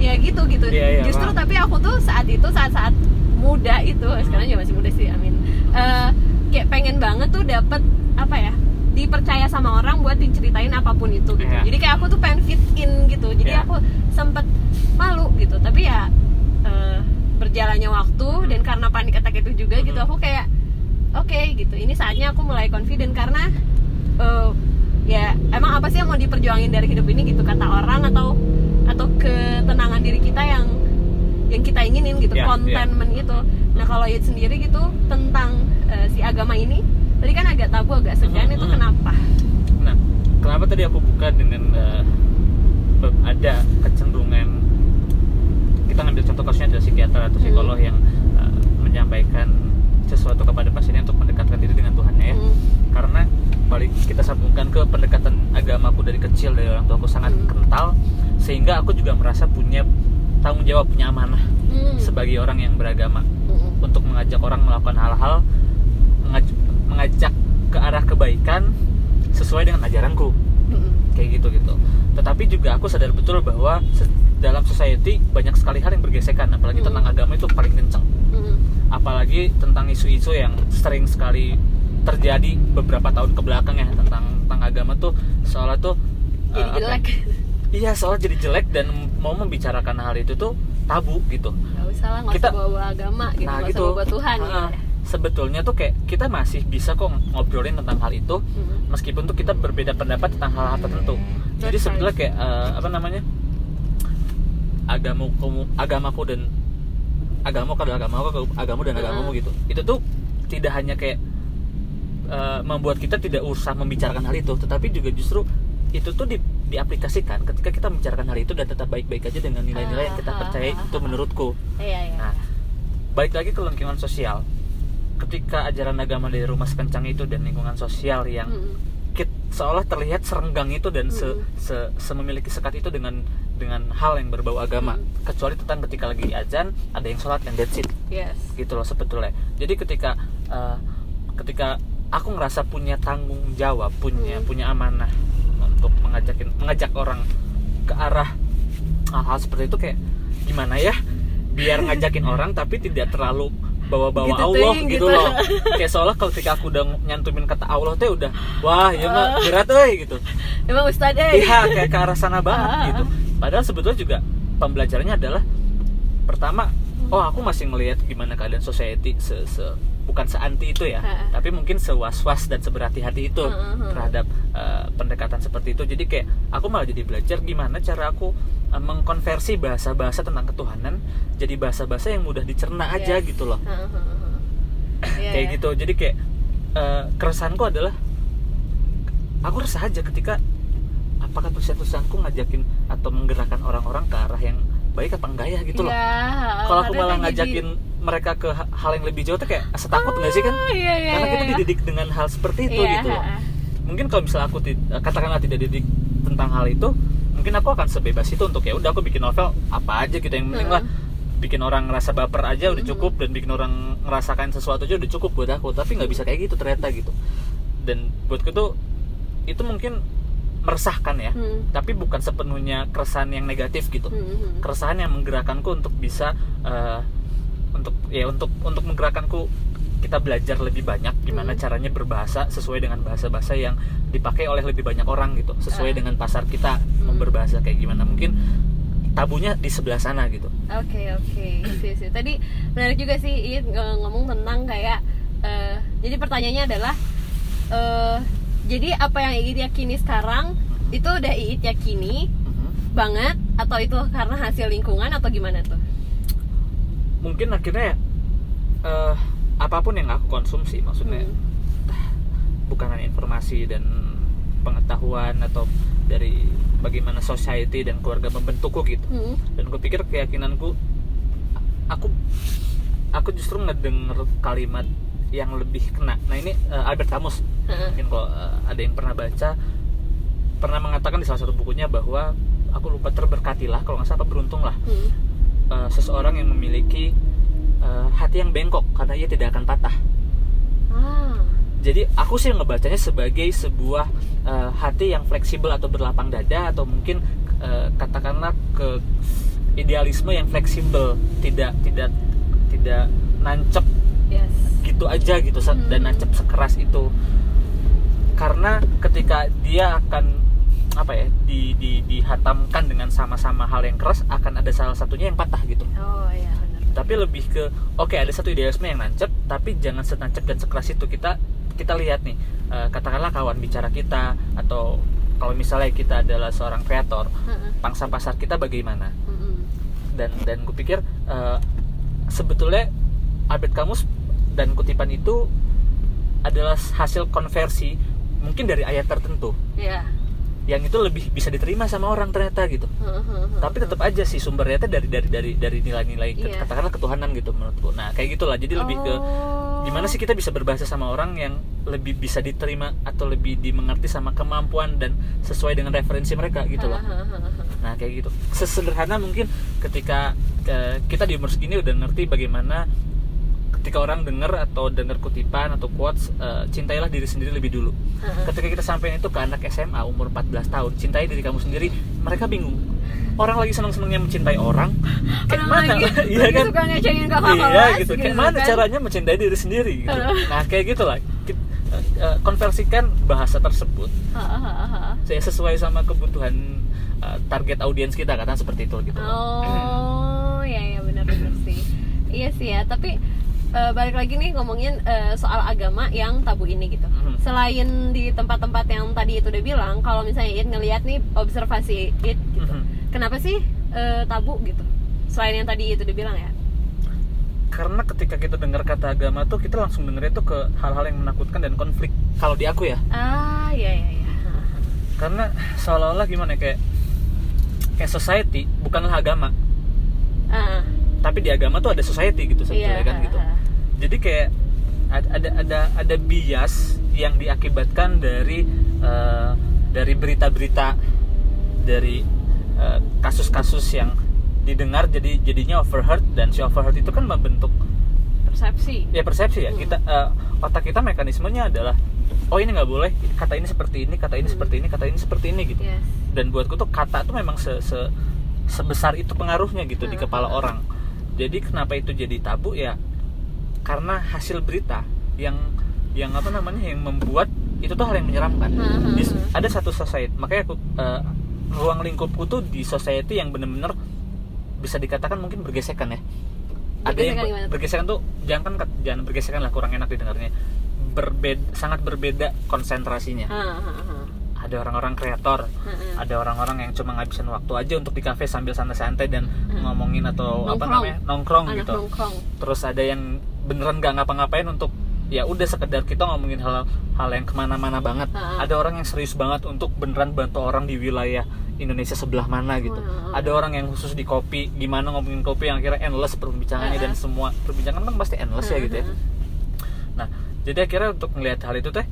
Speaker 3: ya gitu gitu.
Speaker 2: Iya, iya,
Speaker 3: justru
Speaker 2: paham.
Speaker 3: tapi aku tuh saat itu saat saat muda itu sekarang juga masih muda sih amin. Eh, kayak pengen banget tuh dapet apa ya dipercaya sama orang buat diceritain apa pun itu gitu.
Speaker 2: Iya.
Speaker 3: jadi kayak aku tuh pengen fit in gitu. Jadi
Speaker 2: Iya.
Speaker 3: aku sempet malu gitu. Tapi ya eh, berjalannya waktu dan karena panik attack itu juga gitu
Speaker 2: Mhm.
Speaker 3: aku kayak oke gitu. Ini saatnya aku mulai confident karena eh, ya emang apa sih yang mau diperjuangin dari hidup ini gitu kata orang atau atau ketenangan diri kita yang yang kita inginin gitu
Speaker 2: Iya,
Speaker 3: contentment itu nah kalau Yud sendiri gitu tentang eh, si agama ini tadi kan agak tabu agak segan
Speaker 2: Mhm,
Speaker 3: itu
Speaker 2: mhm.
Speaker 3: kenapa
Speaker 2: Nah, kenapa tadi aku buka dengan be- ada kecenderungan kita ngambil contoh kasusnya adalah psikiater atau psikolog
Speaker 3: Hmm.
Speaker 2: yang eh, menyampaikan sesuatu kepada pasiennya untuk mendekatkan diri dengan Tuhannya ya.
Speaker 3: Hmm.
Speaker 2: Karena balik kita sambungkan ke pendekatan agamaku dari kecil dari orang tuaku sangat
Speaker 3: Hmm.
Speaker 2: kental sehingga aku juga merasa punya tanggung jawab punya amanah
Speaker 3: Hmm.
Speaker 2: sebagai orang yang beragama
Speaker 3: Hmm.
Speaker 2: untuk mengajak orang melakukan hal-hal mengaj- mengajak ke arah kebaikan sesuai dengan ajaranku
Speaker 3: Hmm.
Speaker 2: kayak gitu gitu tetapi juga aku sadar betul bahwa dalam society banyak sekali hal yang bergesekan apalagi
Speaker 3: Hmm.
Speaker 2: tentang agama itu paling kenceng
Speaker 3: Hmm.
Speaker 2: apalagi tentang isu-isu yang sering sekali terjadi beberapa tahun ke belakang ya tentang tentang agama tuh seolah tuh
Speaker 3: jadi
Speaker 2: apa? ya?
Speaker 3: jelek. *laughs*
Speaker 2: Iya seolah jadi jelek dan mau membicarakan hal itu tuh tabu gitu.
Speaker 3: Nggak usah lah nggak
Speaker 2: Kita-
Speaker 3: usah bawa agama gitu
Speaker 2: nah gitu.
Speaker 3: bawa Tuhan
Speaker 2: Ah,
Speaker 3: gitu.
Speaker 2: sebetulnya tuh kayak kita masih bisa kok ngobrolin tentang hal itu
Speaker 3: Hmm.
Speaker 2: meskipun tuh kita berbeda pendapat tentang hal-hal tertentu. Jadi sebetulnya kayak eh, apa namanya? Agamaku agamaku dan agamaku adalah agamaku agamamu dan agamamu gitu. Itu tuh tidak hanya kayak eh, membuat kita tidak usah membicarakan hal itu tetapi juga justru itu tuh di, diaplikasikan ketika kita membicarakan hal itu dan tetap baik-baik aja dengan nilai-nilai yang kita
Speaker 3: Ah,
Speaker 2: percaya
Speaker 3: ah,
Speaker 2: itu
Speaker 3: ah,
Speaker 2: menurutku
Speaker 3: iya iya
Speaker 2: Nah, balik lagi ke lingkungan sosial. Ketika ajaran agama dari rumah sekencang itu dan lingkungan sosial yang
Speaker 3: Hmm.
Speaker 2: kit- seolah terlihat serenggang itu dan se,
Speaker 3: Mm.
Speaker 2: se- sememiliki sekat itu dengan dengan hal yang berbau agama.
Speaker 3: Mm.
Speaker 2: Kecuali tentang ketika lagi azan ada yang sholat and that's it
Speaker 3: yes
Speaker 2: gitu loh sebetulnya. Jadi ketika eh, ketika aku ngerasa punya tanggung jawab, punya
Speaker 3: Mm.
Speaker 2: punya amanah untuk mengajakin mengajak orang ke arah hal-hal seperti itu kayak gimana ya biar *laughs* ngajakin orang tapi tidak terlalu bawa-bawa
Speaker 3: Gitu,
Speaker 2: Allah
Speaker 3: ting,
Speaker 2: gitu
Speaker 3: gitu.
Speaker 2: loh kayak seolah kalau ketika aku udah nyantumin kata Allah teh udah wah ya mah berat euy gitu
Speaker 3: emang Ustadz eh
Speaker 2: iya kayak ke arah sana banget
Speaker 3: Ah.
Speaker 2: gitu padahal sebetulnya juga pembelajarannya adalah pertama oh aku masih ngelihat gimana keadaan society se, se- bukan seanti itu ya
Speaker 3: Ah.
Speaker 2: tapi mungkin sewas-was dan seberhati-hati itu
Speaker 3: ah, ah.
Speaker 2: terhadap eh, pendekatan seperti itu jadi kayak aku malah jadi belajar gimana cara aku eh, mengkonversi bahasa-bahasa tentang ketuhanan jadi bahasa-bahasa yang mudah dicerna aja
Speaker 3: Yes.
Speaker 2: gitu loh
Speaker 3: heeh, heeh. *clears throat* Iya,
Speaker 2: kayak
Speaker 3: iya.
Speaker 2: gitu jadi kayak eh, keresahanku adalah aku resah aja ketika apakah tulisan-tulisanku ngajakin atau menggerakkan orang-orang ke arah yang baik apa enggak ya gitu loh
Speaker 3: Iya,
Speaker 2: kalau aku malah ngajakin mereka ke ha- hal yang lebih jauh tuh kayak asa takut nggak sih kan?
Speaker 3: Oh, iya, iya,
Speaker 2: karena
Speaker 3: iya,
Speaker 2: kita
Speaker 3: iya.
Speaker 2: dididik dengan hal seperti itu
Speaker 3: Iya,
Speaker 2: gitu loh. mungkin kalau misalnya aku katakanlah tidak didik tentang hal itu mungkin aku akan sebebas itu untuk ya udah aku bikin novel apa aja gitu yang penting lah. Bikin orang ngerasa baper aja udah cukup dan bikin orang ngerasakan sesuatu aja udah cukup buat aku. Tapi nggak bisa kayak gitu ternyata gitu. Dan buatku tuh itu mungkin meresahkan ya.
Speaker 3: Hmm.
Speaker 2: tapi bukan sepenuhnya keresahan yang negatif gitu.
Speaker 3: Hmm, hmm.
Speaker 2: keresahan yang menggerakkanku untuk bisa eh, untuk ya untuk untuk menggerakkanku kita belajar lebih banyak gimana
Speaker 3: Hmm.
Speaker 2: caranya berbahasa sesuai dengan bahasa-bahasa yang dipakai oleh lebih banyak orang gitu sesuai
Speaker 3: Ah.
Speaker 2: dengan pasar kita
Speaker 3: Hmm.
Speaker 2: berbahasa kayak gimana mungkin tabunya di sebelah sana gitu
Speaker 3: Oke oke, sih sih. Tadi menarik juga sih Iit ng- ngomong tentang kayak eh, jadi pertanyaannya adalah eh, jadi apa yang Iit yakini sekarang itu udah Iit yakini
Speaker 2: Mhm.
Speaker 3: banget atau itu karena hasil lingkungan atau gimana tuh?
Speaker 2: Mungkin akhirnya ya eh, apa pun yang aku konsumsi maksudnya
Speaker 3: Hmm.
Speaker 2: bukan hanya informasi dan pengetahuan atau dari bagaimana society dan keluarga membentukku gitu
Speaker 3: Hmm.
Speaker 2: dan gue pikir keyakinanku aku aku justru ngedenger kalimat yang lebih kena nah ini eh, Albert Camus
Speaker 3: Heeh.
Speaker 2: mungkin kalau eh, ada yang pernah baca pernah mengatakan di salah satu bukunya bahwa aku lupa terberkatilah kalau nggak salah beruntung lah
Speaker 3: Hmm.
Speaker 2: Eh, seseorang yang memiliki eh, hati yang bengkok karena ia tidak akan patah
Speaker 3: Ah.
Speaker 2: jadi aku sih ngebacanya sebagai sebuah eh, hati yang fleksibel atau berlapang dada atau mungkin eh, katakanlah ke idealisme yang fleksibel tidak tidak tidak nancep
Speaker 3: Yes.
Speaker 2: gitu aja gitu se-
Speaker 3: Hmm.
Speaker 2: dan nancep sekeras itu karena ketika dia akan apa ya di, di dihatamkan dengan sama-sama hal yang keras akan ada salah satunya yang patah gitu
Speaker 3: Oh iya benar.
Speaker 2: tapi lebih ke oke ada satu idealisme yang nancep tapi jangan senancep dan sekeras itu kita kita lihat nih eh, katakanlah kawan bicara kita atau kalau misalnya kita adalah seorang kreator
Speaker 3: Heeh.
Speaker 2: pangsa pasar kita bagaimana
Speaker 3: Mm-mm.
Speaker 2: dan dan gue pikir eh, sebetulnya Albert Camus dan kutipan itu adalah hasil konversi mungkin dari ayat tertentu
Speaker 3: Iya.
Speaker 2: Yang itu lebih bisa diterima sama orang ternyata gitu.
Speaker 3: Heeh,
Speaker 2: tapi tetap aja sih sumbernya itu dari dari dari dari nilai-nilai
Speaker 3: Iya.
Speaker 2: katakanlah ketuhanan gitu menurutku nah kayak gitulah jadi lebih ke
Speaker 3: Oh.
Speaker 2: gimana sih kita bisa berbahasa sama orang yang lebih bisa diterima atau lebih dimengerti sama kemampuan dan sesuai dengan referensi mereka gitu loh. Nah kayak gitu. Sesederhana mungkin ketika eh, kita di umur segini udah ngerti bagaimana ketika orang denger atau denger kutipan atau quotes eh, cintailah diri sendiri lebih dulu. Ketika kita sampai itu ke anak SMA umur 14 tahun cintai diri kamu sendiri mereka bingung. Orang lagi seneng-senengnya mencintai orang kayak
Speaker 3: Orang
Speaker 2: mana?
Speaker 3: lagi, *laughs*
Speaker 2: iya kan?
Speaker 3: suka ngecewain kakak
Speaker 2: iya gitu. Kayak mana
Speaker 3: kan.
Speaker 2: caranya mencintai diri sendiri gitu. Nah kayak gitulah eh, konversikan bahasa tersebut saya sesuai sama kebutuhan eh, target audiens kita katakan seperti itu gitu.
Speaker 3: Oh, ya ya benar benar sih. Iya sih ya, tapi eh, balik lagi nih ngomongin eh, soal agama yang tabu ini gitu.
Speaker 2: Mhm.
Speaker 3: Selain di tempat-tempat yang tadi itu udah bilang, kalau misalnya It ngelihat nih observasi It gitu.
Speaker 2: Mhm.
Speaker 3: Kenapa sih eh, tabu gitu? Selain yang tadi itu udah bilang ya.
Speaker 2: karena ketika kita dengar kata agama tuh kita langsung dengernya tuh ke hal-hal yang menakutkan dan konflik kalau di aku ya
Speaker 3: Ah, iya iya iya.
Speaker 2: karena seolah-olah gimana ya, kayak kayak society bukanlah agama
Speaker 3: Ah,
Speaker 2: tapi di agama tuh ada society gitu sebetulnya
Speaker 3: iya.
Speaker 2: kan gitu jadi kayak ad- ada ada ada bias yang diakibatkan dari eh, dari berita-berita dari eh, kasus-kasus yang didengar jadi jadinya overheard dan si overheard itu kan membentuk
Speaker 3: Persepsi.
Speaker 2: ya persepsi ya
Speaker 3: Hmm.
Speaker 2: kita eh, otak kita mekanismenya adalah oh ini nggak boleh kata ini seperti ini kata ini
Speaker 3: Hmm.
Speaker 2: seperti ini kata ini seperti ini gitu
Speaker 3: Yes.
Speaker 2: dan buatku tuh kata tuh memang se, se- sebesar itu pengaruhnya gitu di
Speaker 3: Hmm.
Speaker 2: kepala orang jadi kenapa itu jadi tabu ya karena hasil berita yang yang apa namanya yang membuat itu tuh hal yang menyeramkan
Speaker 3: Hmm.
Speaker 2: Di- ada satu society makanya aku eh, ruang lingkupku tuh di society yang bener-bener bisa dikatakan mungkin bergesekan ya ada yang
Speaker 3: Bergesekan gimana tuh?
Speaker 2: bergesekan tuh jangan kan jangan bergesekan lah kurang enak didengarnya berbeda sangat berbeda konsentrasinya
Speaker 3: ah, ah.
Speaker 2: ada orang-orang kreator
Speaker 3: ah.
Speaker 2: ada orang-orang yang cuma ngabisin waktu aja untuk di kafe sambil santai-santai dan
Speaker 3: Hmm.
Speaker 2: ngomongin atau apa
Speaker 3: Nongkrong.
Speaker 2: namanya nongkrong
Speaker 3: Anak
Speaker 2: gitu
Speaker 3: nongkrong.
Speaker 2: terus ada yang beneran nggak ngapa-ngapain untuk ya udah sekedar kita ngomongin hal hal yang ke mana-mana banget
Speaker 3: Ha-ha.
Speaker 2: ada orang yang serius banget untuk beneran bantu orang di wilayah Indonesia sebelah mana gitu
Speaker 3: Wah.
Speaker 2: ada orang yang khusus di kopi gimana ngomongin kopi yang akhirnya endless perbincangannya
Speaker 3: Ha-ha.
Speaker 2: dan semua perbincangan kan pasti endless ya gitu ya nah jadi akhirnya untuk melihat hal itu teh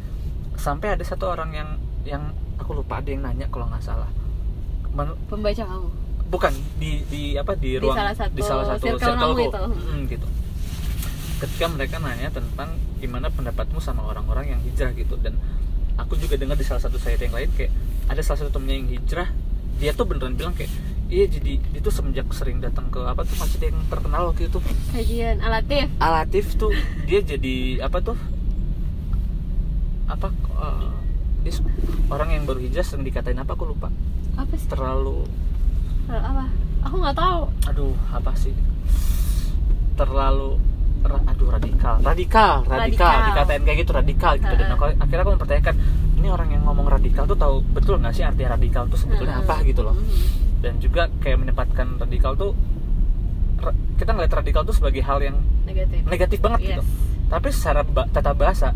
Speaker 2: sampai ada satu orang yang yang aku lupa ada yang nanya kalau nggak salah Men-
Speaker 3: pembaca kamu
Speaker 2: bukan di di apa di
Speaker 3: Di
Speaker 2: ruang
Speaker 3: salah satu
Speaker 2: di salah satu
Speaker 3: circle
Speaker 2: circleku.
Speaker 3: kamu itu.
Speaker 2: Mm, gitu ketika mereka nanya tentang gimana pendapatmu sama orang-orang yang hijrah gitu. Dan aku juga dengar di salah satu saya yang lain kayak ada salah satu temennya yang hijrah dia tuh beneran bilang kayak iya jadi dia tuh semenjak sering datang ke apa tuh masjid yang terkenal waktu itu.
Speaker 3: Kajian alatif.
Speaker 2: Alatif tuh dia jadi apa tuh? Apa eh, dia orang yang baru hijrah sering dikatain apa aku lupa.
Speaker 3: Apa sih?
Speaker 2: Terlalu
Speaker 3: Terlalu apa? Aku nggak tahu.
Speaker 2: Aduh apa sih? Terlalu aduh radikal. Radikal radikal.
Speaker 3: Radikal.
Speaker 2: dikatain kayak gitu radikal gitu. Dan aku, akhirnya aku mempertanyakan ini orang yang ngomong radikal tuh tahu betul nggak sih arti radikal tuh sebetulnya apa gitu loh.
Speaker 3: Mhm.
Speaker 2: dan juga kayak menempatkan radikal tuh ra- kita ngeliat radikal tuh sebagai hal yang
Speaker 3: negatif.
Speaker 2: negatif banget gitu.
Speaker 3: Yes.
Speaker 2: tapi secara ba- tata bahasa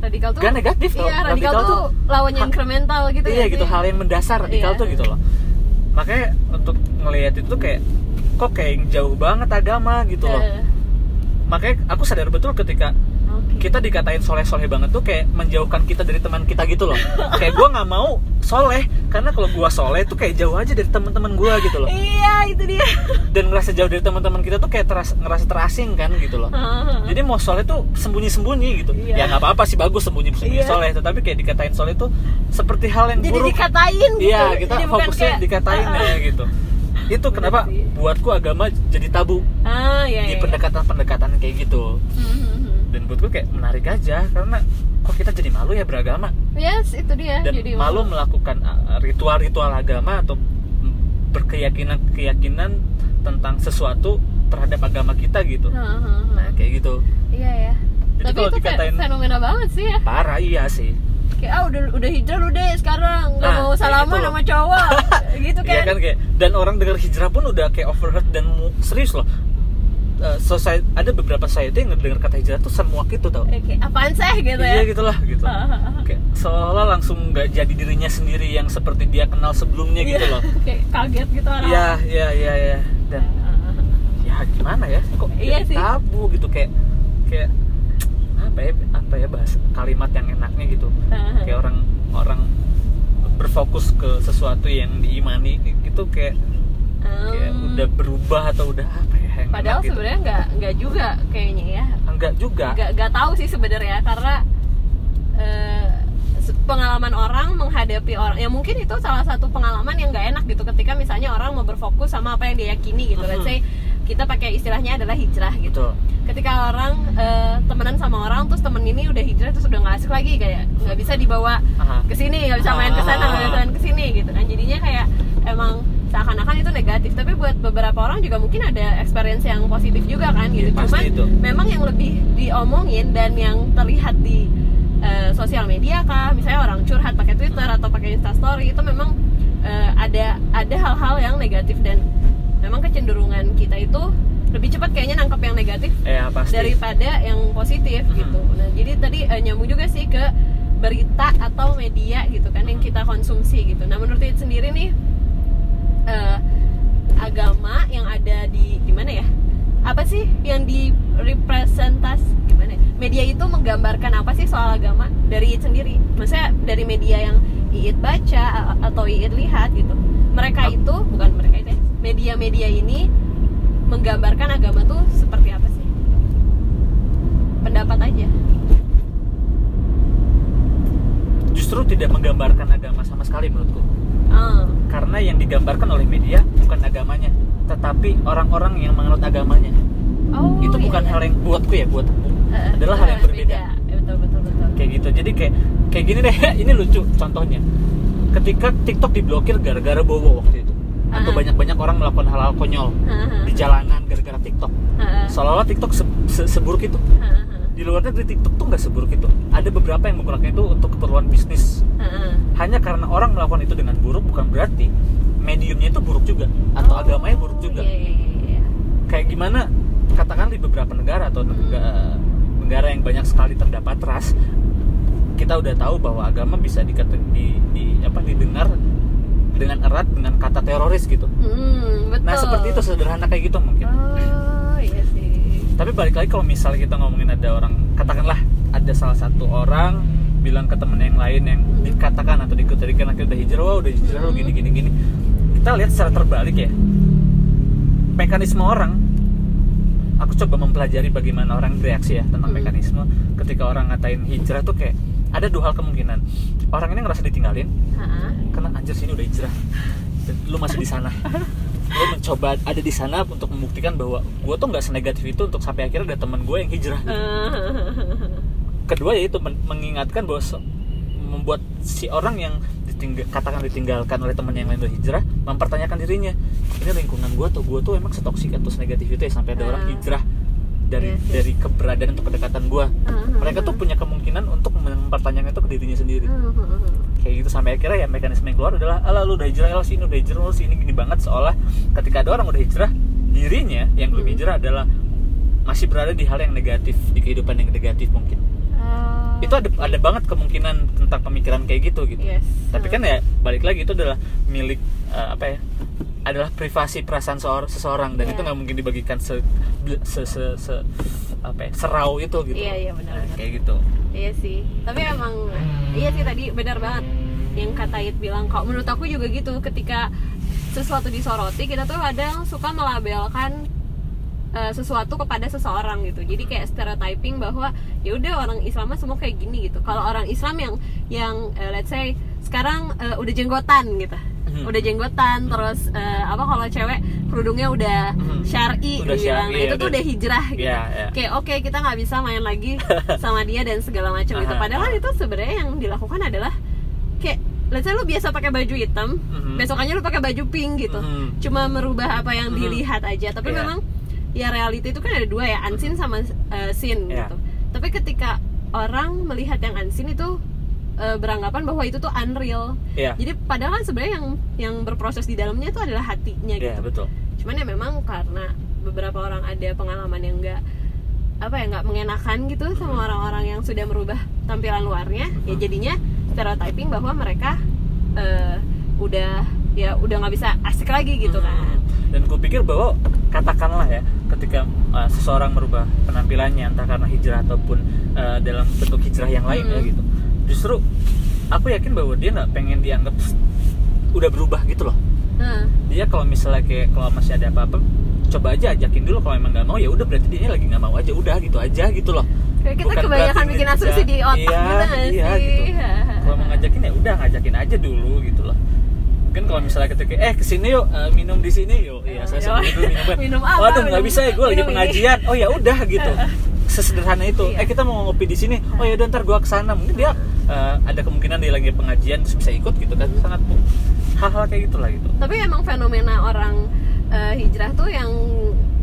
Speaker 3: radikal tuh
Speaker 2: gak negatif tuh
Speaker 3: iya radikal, tuh lawannya
Speaker 2: ha-
Speaker 3: incremental gitu
Speaker 2: iya
Speaker 3: ya
Speaker 2: gitu
Speaker 3: sih?
Speaker 2: hal yang mendasar radikal
Speaker 3: Iya.
Speaker 2: tuh gitu loh. Makanya untuk ngelihat itu kayak kok kayak yang jauh banget agama gitu loh makanya aku sadar betul ketika kita dikatain soleh soleh banget tuh kayak menjauhkan kita dari teman kita gitu loh. *laughs* Kayak gue nggak mau soleh karena kalau gue soleh tuh kayak jauh aja dari teman-teman gue gitu loh.
Speaker 3: Iya itu dia. *laughs*
Speaker 2: Dan ngerasa jauh dari teman-teman kita tuh kayak teras, ngerasa terasing kan gitu loh. Jadi mau soleh tuh sembunyi-sembunyi gitu.
Speaker 3: Iya.
Speaker 2: ya nggak apa-apa sih bagus sembunyi-sembunyi
Speaker 3: Iya.
Speaker 2: soleh tetapi kayak dikatain soleh tuh seperti hal yang
Speaker 3: jadi
Speaker 2: buruk.
Speaker 3: dikatain gitu.
Speaker 2: iya kita
Speaker 3: Jadi
Speaker 2: fokusnya
Speaker 3: kayak-
Speaker 2: dikatain
Speaker 3: Ah,
Speaker 2: ya gitu itu kenapa buatku agama jadi tabu.
Speaker 3: Ah iya
Speaker 2: di
Speaker 3: iya.
Speaker 2: pendekatan-pendekatan kayak gitu.
Speaker 3: Hmm, hmm, hmm.
Speaker 2: dan buatku kayak menarik aja karena kok kita jadi malu ya beragama?
Speaker 3: Yes itu dia
Speaker 2: dan
Speaker 3: jadi
Speaker 2: malu melakukan uh, ritual-ritual agama atau berkeyakinan-keyakinan tentang sesuatu terhadap agama kita gitu. Nah kayak gitu.
Speaker 3: Iya ya
Speaker 2: Jadi
Speaker 3: tapi itu
Speaker 2: dikatain-
Speaker 3: fenomena banget sih ya.
Speaker 2: Parah iya sih
Speaker 3: kayak ah udah udah hijrah lu deh sekarang nggak
Speaker 2: Nah,
Speaker 3: mau salaman
Speaker 2: gitu.
Speaker 3: sama cowok. *laughs* Gitu kan
Speaker 2: Iya kan. kayak dan orang dengar hijrah pun udah kayak overheard dan serius loh. Eh, society, ada beberapa society yang dengar kata hijrah tuh semua gitu tau.
Speaker 3: Oke, apaan sih? gitu
Speaker 2: iya
Speaker 3: ya
Speaker 2: gitulah gitu. *laughs* Kayak seolah langsung nggak jadi dirinya sendiri yang seperti dia kenal sebelumnya gitu
Speaker 3: Iya,
Speaker 2: loh. *laughs*
Speaker 3: kayak kaget gitu orang.
Speaker 2: Iya iya iya iya. Dan ya gimana ya? Kok
Speaker 3: Iya sih.
Speaker 2: tabu gitu kayak kayak apa ya apa ya bahas kalimat yang enaknya gitu. *laughs* Kayak orang orang berfokus ke sesuatu yang diimani gitu kayak kayak udah berubah atau udah apa ya yang
Speaker 3: padahal
Speaker 2: gitu.
Speaker 3: sebenarnya nggak nggak juga kayaknya ya.
Speaker 2: Enggak juga.
Speaker 3: Nggak nggak tahu sih sebenarnya karena eh, pengalaman orang menghadapi orang ya mungkin itu salah satu pengalaman yang nggak enak gitu ketika misalnya orang mau berfokus sama apa yang dia yakini gitu. Let's
Speaker 2: Mhm.
Speaker 3: say kita pakai istilahnya adalah hijrah gitu.
Speaker 2: Betul.
Speaker 3: ketika orang eh, temenan sama orang terus temen ini udah hijrah terus udah nggak asik lagi kayak nggak bisa dibawa ke sini nggak bisa main ke sana nggak bisa main ke sini gitu kan. Jadinya kayak emang seakan-akan itu negatif. Tapi buat beberapa orang juga mungkin ada experience yang positif juga kan gitu.
Speaker 2: Iya, pasti
Speaker 3: cuman
Speaker 2: itu.
Speaker 3: memang yang lebih diomongin dan yang terlihat di eh, sosial media kah misalnya orang curhat pakai twitter atau pakai instastory itu memang eh, ada ada hal-hal yang negatif dan memang kecenderungan kita itu lebih cepat kayaknya nangkep yang negatif
Speaker 2: ya pasti
Speaker 3: daripada yang positif
Speaker 2: Mhm.
Speaker 3: gitu. Nah, jadi tadi eh, nyambung juga sih ke berita atau media gitu kan yang kita konsumsi gitu. Nah, menurut itu sendiri nih eh, agama yang ada di gimana ya? Apa sih yang di representas gimana? ya? Media itu menggambarkan apa sih soal agama dari Iit sendiri? Maksudnya dari media yang Iit baca atau Iit lihat gitu. Mereka itu bukan mereka itu ya. Media-media ini menggambarkan agama tuh seperti apa sih? Pendapat aja.
Speaker 2: justru tidak menggambarkan agama sama sekali menurutku.
Speaker 3: Ah,
Speaker 2: karena yang digambarkan oleh media bukan agamanya tetapi orang-orang yang menganut agamanya.
Speaker 3: Oh,
Speaker 2: itu
Speaker 3: iya,
Speaker 2: bukan
Speaker 3: iya.
Speaker 2: hal yang buatku ya buat
Speaker 3: Eh,
Speaker 2: adalah hal yang berbeda.
Speaker 3: Ya, betul betul betul.
Speaker 2: kayak gitu. Jadi kayak kayak gini deh. *laughs* Ini lucu contohnya. Ketika TikTok diblokir gara-gara bowo waktu itu atau
Speaker 3: Ah.
Speaker 2: banyak-banyak orang melakukan hal-hal konyol
Speaker 3: Ah,
Speaker 2: di jalanan gara-gara TikTok.
Speaker 3: Ah, ah,
Speaker 2: seolah-olah TikTok se- se- seburuk itu. Di luar negeri TikTok tuh nggak seburuk itu. Ada beberapa yang menggunakan itu untuk keperluan bisnis. Hanya karena orang melakukan itu dengan buruk bukan berarti mediumnya itu buruk juga. Atau
Speaker 3: Oh,
Speaker 2: agamanya buruk juga.
Speaker 3: Iya, iya, iya, iya.
Speaker 2: kayak gimana? Katakan di beberapa negara atau negara, negara yang banyak sekali terdapat ras kita udah tahu bahwa agama bisa dikata, di, di apa didengar dengan erat dengan kata teroris gitu
Speaker 3: Hmm, betul.
Speaker 2: nah seperti itu sederhana kayak gitu mungkin
Speaker 3: Oh, iya sih.
Speaker 2: tapi balik lagi kalau misalnya kita ngomongin ada orang katakanlah ada salah satu orang bilang ke temen yang lain yang dikatakan atau dikatakan akhirnya udah hijrah wah udah hijrah lo gini gini gini kita lihat secara terbalik ya mekanisme orang aku coba mempelajari bagaimana orang bereaksi ya tentang
Speaker 3: Hmm.
Speaker 2: mekanisme ketika orang ngatain hijrah tuh kayak ada dua hal kemungkinan. Orang ini ngerasa ditinggalin
Speaker 3: Ha-ha.
Speaker 2: karena anjir sini udah hijrah. Dan lu masih di sana. Lu mencoba ada di sana untuk membuktikan bahwa gue tuh nggak senegatif itu untuk sampai akhirnya ada teman gue yang hijrah. Kedua yaitu men- mengingatkan bahwa se- membuat si orang yang ditinggal, katakan ditinggalkan oleh teman yang lain berhijrah mempertanyakan dirinya ini lingkungan gue tuh gue tuh emang setoksik atau senegatif itu ya sampai ada
Speaker 3: Ah.
Speaker 2: orang hijrah dari
Speaker 3: Iya sih.
Speaker 2: dari keberadaan atau kedekatan gue mereka tuh punya kemungkinan untuk mempertanyakan itu ke dirinya sendiri. Kayak gitu sampai akhirnya ya mekanisme yang keluar adalah ala lu udah hijrah lo sini udah hijrah lo sini gini banget. Seolah ketika ada orang udah hijrah dirinya yang belum
Speaker 3: Hmm.
Speaker 2: hijrah adalah masih berada di hal yang negatif di kehidupan yang negatif mungkin.
Speaker 3: Ah.
Speaker 2: itu ada ada banget kemungkinan tentang pemikiran kayak gitu gitu.
Speaker 3: Yes.
Speaker 2: Tapi kan ya balik lagi itu adalah milik eh, apa ya adalah privasi perasaan seor- seseorang dan
Speaker 3: Iya.
Speaker 2: itu nggak mungkin dibagikan se, se, se, se- apa ya, serau itu gitu
Speaker 3: Iya, iya, benar,
Speaker 2: Nah,
Speaker 3: benar.
Speaker 2: kayak gitu
Speaker 3: Iya sih, tapi emang iya sih tadi benar banget yang kata It bilang. Kok menurut aku juga gitu, ketika sesuatu disoroti kita tuh kadang suka melabelkan eh, sesuatu kepada seseorang gitu. Jadi kayak stereotyping bahwa ya udah orang Islam semua kayak gini gitu. Kalau orang Islam yang yang eh, let's say sekarang eh, udah jenggotan gitu.
Speaker 2: Mhm.
Speaker 3: Udah jenggotan terus eh, apa kalau cewek kerudungnya udah
Speaker 2: Mhm.
Speaker 3: syar'i
Speaker 2: Udah
Speaker 3: dibilang.
Speaker 2: syar'i,
Speaker 3: Nah, itu tuh
Speaker 2: udah-
Speaker 3: hijrah gitu
Speaker 2: Iya, iya.
Speaker 3: kayak oke kita nggak bisa main lagi *laughs* sama dia dan segala macam gitu
Speaker 2: Aha,
Speaker 3: padahal
Speaker 2: aha.
Speaker 3: itu sebenarnya yang dilakukan adalah kayak let's say lu biasa pakai baju hitam
Speaker 2: Mhm.
Speaker 3: besokannya lu pakai baju pink gitu
Speaker 2: Mhm.
Speaker 3: cuma merubah apa yang
Speaker 2: Mhm.
Speaker 3: dilihat aja tapi
Speaker 2: Iya.
Speaker 3: memang ya reality itu kan ada dua ya unseen sama uh, seen
Speaker 2: Iya.
Speaker 3: gitu tapi ketika orang melihat yang unseen itu uh, beranggapan bahwa itu tuh unreal.
Speaker 2: Iya.
Speaker 3: jadi padahal kan sebenarnya yang yang berproses di dalamnya itu adalah hatinya
Speaker 2: Iya,
Speaker 3: gitu.
Speaker 2: betul.
Speaker 3: Cuman ya memang karena beberapa orang ada pengalaman yang enggak apa ya nggak mengenakan gitu sama orang-orang yang sudah merubah tampilan luarnya ya jadinya stereotyping bahwa mereka eh, udah ya udah nggak bisa asik lagi gitu kan.
Speaker 2: Dan gue pikir bahwa katakanlah ya ketika uh, seseorang merubah penampilannya entah karena hijrah ataupun uh, dalam bentuk hijrah yang lain ya
Speaker 3: Hmm.
Speaker 2: gitu justru aku yakin bahwa dia nggak pengen dianggap udah berubah gitu loh.
Speaker 3: Nah,
Speaker 2: dia kalau misalnya kayak kalau masih ada apa-apa coba aja ajakin dulu. Kalau emang nggak mau ya udah berarti dia lagi nggak mau aja. Udah gitu aja gitu loh.
Speaker 3: Kayak kita
Speaker 2: Bukan
Speaker 3: kebanyakan bikin asumsi di otak
Speaker 2: iya,
Speaker 3: gitu
Speaker 2: iya,
Speaker 3: sih?
Speaker 2: gitu. kalau mau ngajakin ya udah ngajakin aja dulu gitu loh. Mungkin kalau misalnya ketika eh ke sini yuk eh, minum di sini yuk. Iya saya
Speaker 3: Yo.
Speaker 2: sambil dulu minum. *laughs*
Speaker 3: Minum apa?
Speaker 2: waduh nggak bisa ya gue lagi
Speaker 3: ini.
Speaker 2: pengajian. Oh ya udah gitu *laughs* sesederhana itu.
Speaker 3: Iya.
Speaker 2: eh kita mau ngopi di sini. Oh ya ntar gue ke sana. Mungkin dia eh, ada kemungkinan dia lagi pengajian terus bisa ikut gitu kan. Sangat hal-hal kayak gitulah gitu.
Speaker 3: Tapi emang fenomena orang eh, hijrah tuh yang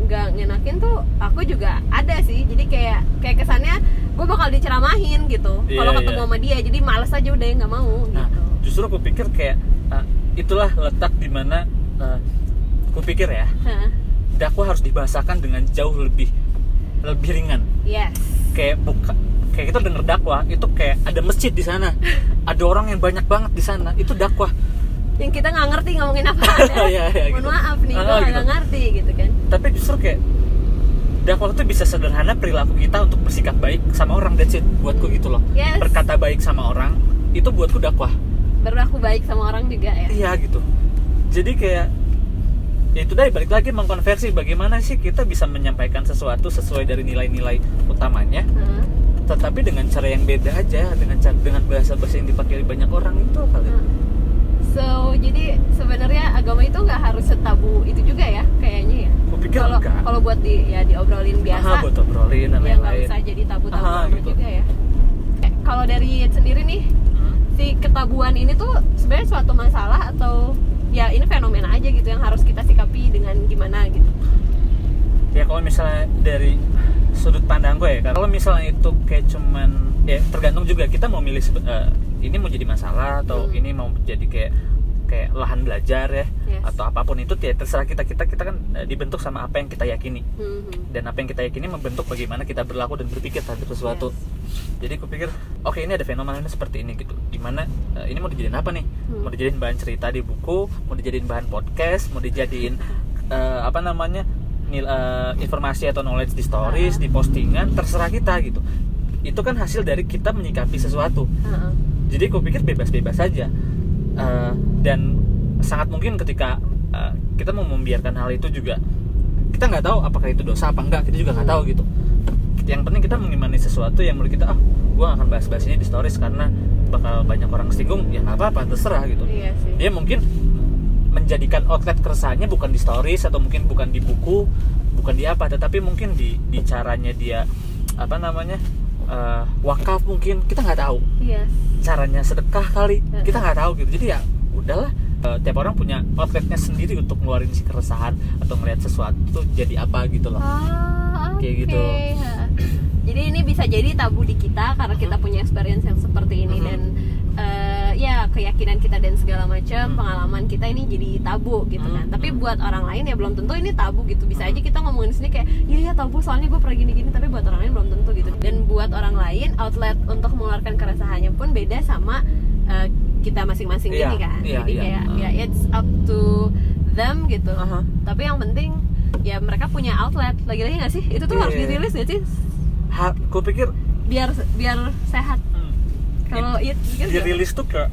Speaker 3: nggak ngenakin tuh aku juga ada sih. Jadi kayak kayak kesannya gue bakal diceramahin gitu
Speaker 2: Iya,
Speaker 3: kalau ketemu
Speaker 2: iya.
Speaker 3: sama dia. Jadi males aja udah nggak mau
Speaker 2: Nah,
Speaker 3: gitu.
Speaker 2: justru aku pikir kayak eh, itulah letak di mana uh, aku pikir ya
Speaker 3: Hah,
Speaker 2: dakwah harus dibahasakan dengan jauh lebih lebih ringan.
Speaker 3: Yes.
Speaker 2: Kayak buka kayak kita denger dakwah itu kayak ada masjid di sana. *laughs* Ada orang yang banyak banget di sana itu dakwah.
Speaker 3: Yang kita nggak ngerti ngomongin apa. *laughs*
Speaker 2: Iya, iya,
Speaker 3: mohon
Speaker 2: gitu.
Speaker 3: maaf nih
Speaker 2: Ah,
Speaker 3: gue
Speaker 2: gitu.
Speaker 3: nggak ngerti gitu kan.
Speaker 2: Tapi justru kayak dakwah itu bisa sederhana perilaku kita untuk bersikap baik sama orang that's it buatku gitu loh.
Speaker 3: Yes.
Speaker 2: berkata baik sama orang itu buatku dakwah.
Speaker 3: Berlaku baik sama orang juga ya.
Speaker 2: Iya gitu. Jadi kayak ya itu deh balik lagi mengkonversi bagaimana sih kita bisa menyampaikan sesuatu sesuai dari nilai-nilai utamanya
Speaker 3: Hah,
Speaker 2: tetapi dengan cara yang beda aja dengan cara dengan bahasa bahasa yang dipakai banyak orang itu kali
Speaker 3: hah. so jadi sebenarnya agama itu nggak harus setabu itu juga ya kayaknya ya kalau kalau buat di ya diobrolin biasa
Speaker 2: Aha, buat obrolin dan
Speaker 3: ya nggak usah jadi tabu-tabu
Speaker 2: Aha, gitu.
Speaker 3: juga ya Eh, kalau dari sendiri nih
Speaker 2: Hmm.
Speaker 3: si ketabuan ini tuh sebenarnya suatu masalah atau ya ini fenomena aja gitu yang harus kita sikapi dengan gimana gitu
Speaker 2: ya kalau misalnya dari sudut pandang gue ya kalau misalnya itu kayak cuman ya tergantung juga kita mau milih eh, ini mau jadi masalah atau
Speaker 3: Hmm.
Speaker 2: ini mau jadi kayak kayak lahan belajar ya
Speaker 3: Yes.
Speaker 2: atau apa pun itu ya terserah kita kita kita kan eh, dibentuk sama apa yang kita yakini
Speaker 3: Mhm.
Speaker 2: dan apa yang kita yakini membentuk bagaimana kita berlaku dan berpikir terhadap sesuatu jadi aku pikir oke ini ada fenomena seperti ini gitu. Di mana eh, ini mau dijadiin apa nih?
Speaker 3: Hmm.
Speaker 2: mau dijadiin bahan cerita di buku mau dijadiin bahan podcast mau dijadiin eh, apa namanya nil, eh, informasi atau knowledge di stories
Speaker 3: Ah.
Speaker 2: di postingan terserah kita gitu. Itu kan hasil dari kita menyikapi sesuatu.
Speaker 3: Heeh.
Speaker 2: jadi gue pikir bebas-bebas saja Eh, dan sangat mungkin ketika eh, kita mau membiarkan hal itu juga kita nggak tahu apakah itu dosa apa enggak kita juga nggak tahu gitu yang penting kita mengimani sesuatu yang menurut kita ah gue akan bahas-bahas ini di stories karena bakal banyak orang singgung ya nggak apa-apa terserah gitu.
Speaker 3: Iya sih.
Speaker 2: Dia mungkin menjadikan outlet keresahannya bukan di stories atau mungkin bukan di buku bukan di apa tetapi mungkin di di caranya dia apa namanya eh, wakaf mungkin. Kita nggak tahu.
Speaker 3: Iya.
Speaker 2: Caranya sedekah kali.
Speaker 3: Hmm.
Speaker 2: kita nggak tahu gitu. Jadi ya udahlah Eh, tiap orang punya outletnya sendiri untuk ngeluarin si keresahan atau ngeliat sesuatu jadi apa gitu loh
Speaker 3: Ah,
Speaker 2: Kayak gitu.
Speaker 3: Jadi ini bisa jadi tabu di kita karena kita punya experience yang seperti ini
Speaker 2: Mhm.
Speaker 3: dan eh, ya keyakinan kita dan segala macam
Speaker 2: Mhm.
Speaker 3: pengalaman kita ini jadi tabu gitu kan.
Speaker 2: Mhm.
Speaker 3: Tapi buat orang lain ya belum tentu ini tabu gitu. Bisa
Speaker 2: Mhm.
Speaker 3: aja kita ngomongin sini kayak iya ya tabu soalnya gue pernah gini-gini tapi buat orang lain belum tentu gitu. Dan buat orang lain outlet untuk mengeluarkan keresahannya pun beda sama eh, kita masing-masing
Speaker 2: Iya,
Speaker 3: ini kan.
Speaker 2: iya,
Speaker 3: jadi
Speaker 2: iya.
Speaker 3: kayak
Speaker 2: Uh.
Speaker 3: ya it's up to them gitu
Speaker 2: Aha.
Speaker 3: tapi yang penting ya mereka punya outlet lagi-lagi nggak sih itu tuh harus
Speaker 2: Iya.
Speaker 3: dirilis nggak sih
Speaker 2: Ha, gue pikir
Speaker 3: biar biar sehat
Speaker 2: hmm,
Speaker 3: kalau nggak?
Speaker 2: dirilis tuh ke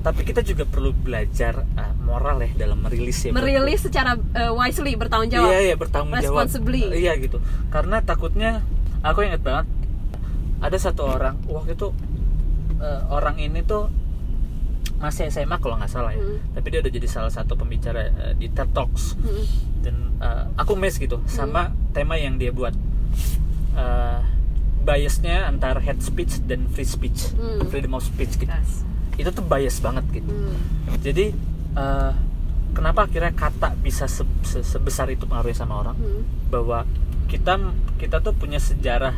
Speaker 2: tapi kita juga perlu belajar eh, moral ya dalam merilis ya
Speaker 3: merilis secara uh, wisely bertanggung jawab
Speaker 2: Iya iya bertanggung jawab.
Speaker 3: Responsibly.
Speaker 2: Iya gitu. Karena takutnya aku inget banget ada satu orang waktu itu eh, orang ini tuh masih SMA kalau nggak salah ya.
Speaker 3: Hmm.
Speaker 2: Tapi dia udah jadi salah satu pembicara eh, di TED Talks
Speaker 3: Hmm.
Speaker 2: dan eh, aku mes gitu sama tema yang dia buat. Eh, biasnya antara head speech dan free speech,
Speaker 3: Hmm.
Speaker 2: freedom of speech gitu.
Speaker 3: Yes.
Speaker 2: Itu tuh bias banget gitu
Speaker 3: Hmm.
Speaker 2: jadi eh, kenapa akhirnya kata bisa se- se- sebesar itu pengaruhnya sama orang
Speaker 3: Hmm.
Speaker 2: bahwa kita kita tuh punya sejarah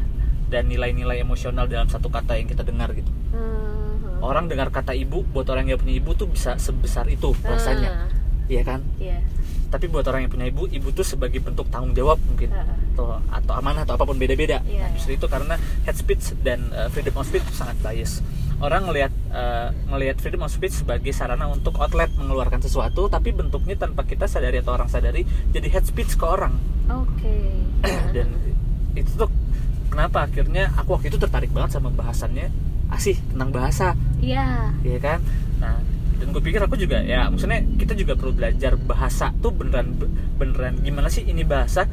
Speaker 2: dan nilai-nilai emosional dalam satu kata yang kita dengar gitu
Speaker 3: Hmm.
Speaker 2: Orang dengar kata ibu buat orang yang punya ibu tuh bisa sebesar itu rasanya.
Speaker 3: Ah,
Speaker 2: iya kan?
Speaker 3: Iya.
Speaker 2: tapi buat orang yang punya ibu ibu tuh sebagai bentuk tanggung jawab mungkin.
Speaker 3: Ah.
Speaker 2: atau atau amanah atau apa pun beda-beda.
Speaker 3: Iya,
Speaker 2: nah, justru itu karena head speech dan uh, freedom of speech itu sangat bias. Orang ngelihat uh, ngelihat freedom of speech sebagai sarana untuk outlet mengeluarkan sesuatu tapi bentuknya tanpa kita sadari atau orang sadari jadi head speech ke orang.
Speaker 3: Oke. *clears throat*
Speaker 2: dan itu tuh kenapa akhirnya aku waktu itu tertarik banget sama bahasannya asih tentang bahasa
Speaker 3: Iya.
Speaker 2: ya kan nah dan gue pikir aku juga ya maksudnya kita juga perlu belajar bahasa tuh beneran beneran gimana sih ini bahasa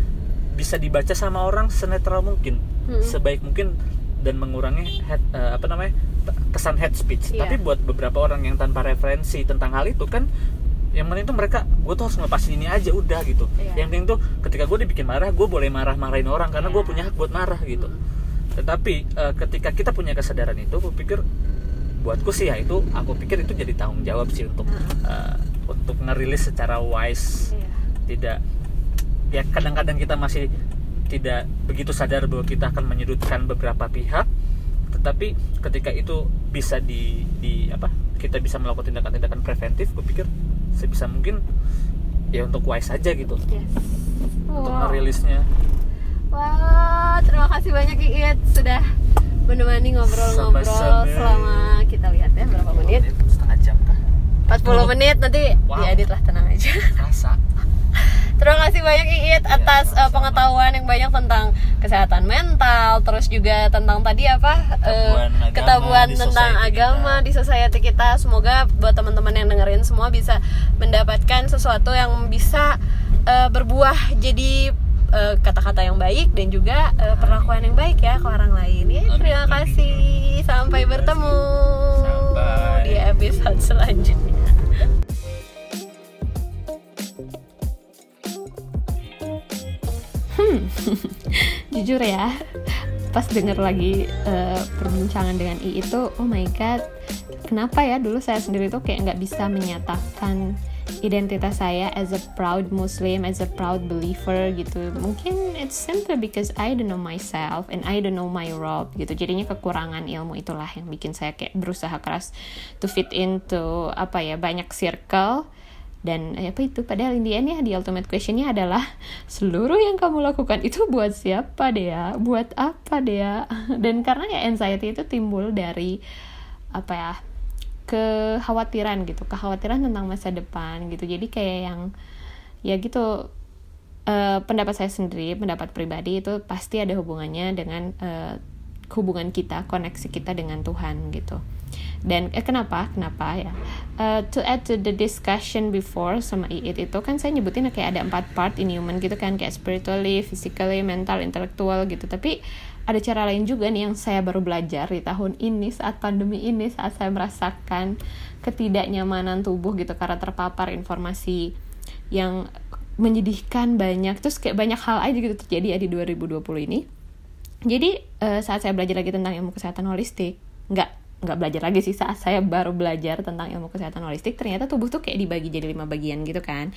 Speaker 2: bisa dibaca sama orang senetral mungkin
Speaker 3: Hmm.
Speaker 2: sebaik mungkin dan mengurangi head, eh, apa namanya kesan head speech
Speaker 3: Iya.
Speaker 2: tapi buat beberapa orang yang tanpa referensi tentang hal itu kan yang penting tuh mereka gue tuh harus ngelepasin ini aja udah gitu
Speaker 3: Iya.
Speaker 2: yang penting tuh ketika gue dibikin marah gue boleh marah-marahin orang karena gue
Speaker 3: Iya.
Speaker 2: punya hak buat marah gitu
Speaker 3: Hmm.
Speaker 2: tetapi eh, ketika kita punya kesadaran itu gue pikir buatku sih ya itu aku pikir itu jadi tanggung jawab sih untuk eh, untuk ngerilis secara wise
Speaker 3: Iya.
Speaker 2: tidak ya kadang-kadang kita masih tidak begitu sadar bahwa kita akan menyudutkan beberapa pihak tetapi ketika itu bisa di, di apa kita bisa melakukan tindakan-tindakan preventif gue pikir sebisa mungkin ya untuk wise aja gitu
Speaker 3: Yes.
Speaker 2: untuk
Speaker 3: Wow.
Speaker 2: merilisnya
Speaker 3: Wah, terima kasih banyak Iit sudah menemani ngobrol-ngobrol selama kita lihat ya berapa menit?
Speaker 2: setengah jam kah
Speaker 3: 40 menit nanti
Speaker 2: Wow.
Speaker 3: diedit lah tenang aja.
Speaker 2: rasa *laughs*
Speaker 3: Terima kasih banyak Iit
Speaker 2: Iya,
Speaker 3: atas uh,
Speaker 2: sama-sama.
Speaker 3: pengetahuan yang banyak tentang kesehatan mental, terus juga tentang tadi apa uh,
Speaker 2: Ketabuhan agama
Speaker 3: ketabuhan
Speaker 2: di
Speaker 3: tentang agama
Speaker 2: kita.
Speaker 3: di society kita. Semoga buat teman-teman yang dengerin semua bisa mendapatkan sesuatu yang bisa uh, berbuah jadi uh, kata-kata yang baik dan juga uh, perlakuan yang baik ya ke orang lain. Ya,
Speaker 2: Amin,
Speaker 3: terima kasih. Sampai
Speaker 2: Terima
Speaker 3: bertemu
Speaker 2: Sampai.
Speaker 3: di episode selanjutnya. *laughs*
Speaker 1: jujur ya pas denger lagi eh, perbincangan dengan I itu oh my god kenapa ya dulu saya sendiri tuh kayak nggak bisa menyatakan identitas saya as a proud Muslim as a proud believer gitu. Mungkin it's simply because I don't know myself and I don't know my role gitu. Jadinya kekurangan ilmu itulah yang bikin saya kayak berusaha keras to fit into apa ya banyak circle. Dan eh, apa itu? Padahal in the end ya di ultimate questionnya adalah *laughs* seluruh yang kamu lakukan itu buat siapa dia buat apa dia *laughs* dan karena ya anxiety itu timbul dari apa ya kekhawatiran gitu kekhawatiran tentang masa depan gitu. Jadi kayak yang ya gitu eh, pendapat saya sendiri pendapat pribadi itu pasti ada hubungannya dengan eh, hubungan kita koneksi kita dengan Tuhan gitu. Dan eh, kenapa? Kenapa ya? Uh, to add to the discussion before sama Iit itu kan saya nyebutin kayak ada empat part in human gitu kan kayak spiritually, physically, mental, intellectual gitu. Tapi ada cara lain juga nih yang saya baru belajar di tahun ini saat pandemi ini saat saya merasakan ketidaknyamanan tubuh gitu karena terpapar informasi yang menyedihkan banyak. Terus kayak banyak hal aja gitu terjadi ya di 2020 ini. Jadi uh, saat saya belajar lagi tentang ilmu kesehatan holistik nggak nggak belajar lagi sih saat saya baru belajar tentang ilmu kesehatan holistik ternyata tubuh tuh kayak dibagi jadi lima bagian gitu kan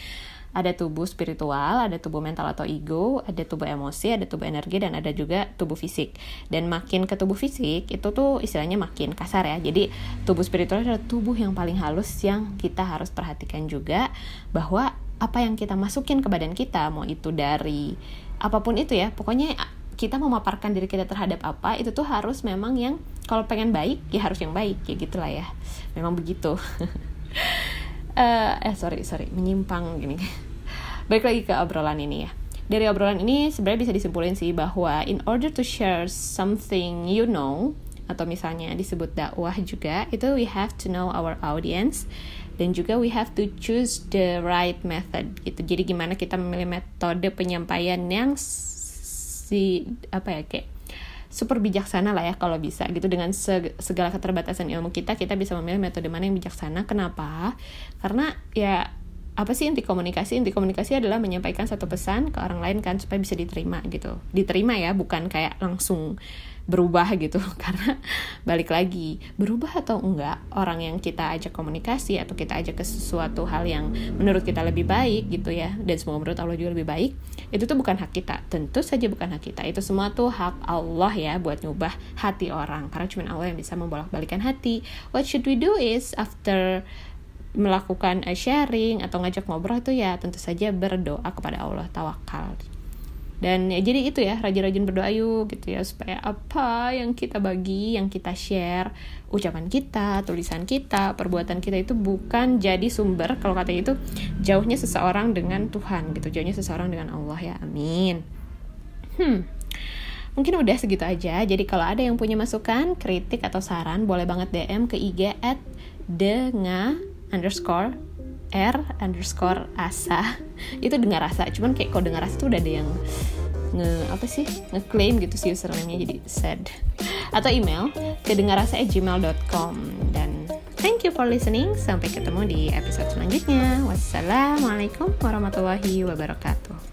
Speaker 1: ada tubuh spiritual, ada tubuh mental atau ego, ada tubuh emosi, ada tubuh energi, dan ada juga tubuh fisik. Dan makin ke tubuh fisik, itu tuh istilahnya makin kasar ya. Jadi tubuh spiritual adalah tubuh yang paling halus yang kita harus perhatikan juga bahwa apa yang kita masukin ke badan kita, mau itu dari apa pun itu ya, pokoknya kita memaparkan diri kita terhadap apa itu tuh harus memang yang kalau pengen baik ya harus yang baik ya gitulah ya memang begitu *laughs* uh, eh sorry sorry menyimpang gini. *laughs* Balik lagi ke obrolan ini ya. Dari obrolan ini sebenarnya bisa disimpulin sih bahwa in order to share something you know atau misalnya disebut dakwah juga itu we have to know our audience dan juga we have to choose the right method gitu. Jadi gimana kita memilih metode penyampaian yang si apa ya kayak super bijaksana lah ya kalau bisa gitu. Dengan segala keterbatasan ilmu kita kita bisa memilih metode mana yang bijaksana. Kenapa? Karena ya apa sih inti komunikasi? Inti komunikasi adalah menyampaikan satu pesan ke orang lain kan supaya bisa diterima gitu. Diterima ya bukan kayak langsung berubah gitu. *laughs* Karena balik lagi berubah atau enggak orang yang kita ajak komunikasi atau kita ajak ke sesuatu hal yang menurut kita lebih baik gitu ya dan semua menurut Allah juga lebih baik itu tuh bukan hak kita. Tentu saja bukan hak kita. Itu semua tuh hak Allah ya buat ngubah hati orang. Karena cuma Allah yang bisa membolak-balikan hati. What should we do is after melakukan sharing atau ngajak ngobrol itu ya tentu saja berdoa kepada Allah tawakal dan ya jadi itu ya rajin-rajin berdoa yuk gitu ya. Supaya apa yang kita bagi yang kita share ucapan kita tulisan kita perbuatan kita itu bukan jadi sumber kalau kata itu jauhnya seseorang dengan Tuhan gitu. Jauhnya seseorang dengan Allah ya. Amin. Hmm. Mungkin udah segitu aja. Jadi kalau ada yang punya masukan kritik atau saran boleh banget DM ke IG at denga underscore R underscore asa. *laughs* Itu dengar rasa cuman kayak kalau dengar rasa tuh udah ada yang nge apa sih ngeklaim gitu sih username-nya jadi sad. Atau email ke dengarasa@gmail.com dan thank you for listening sampai ketemu di episode selanjutnya. Wassalamualaikum warahmatullahi wabarakatuh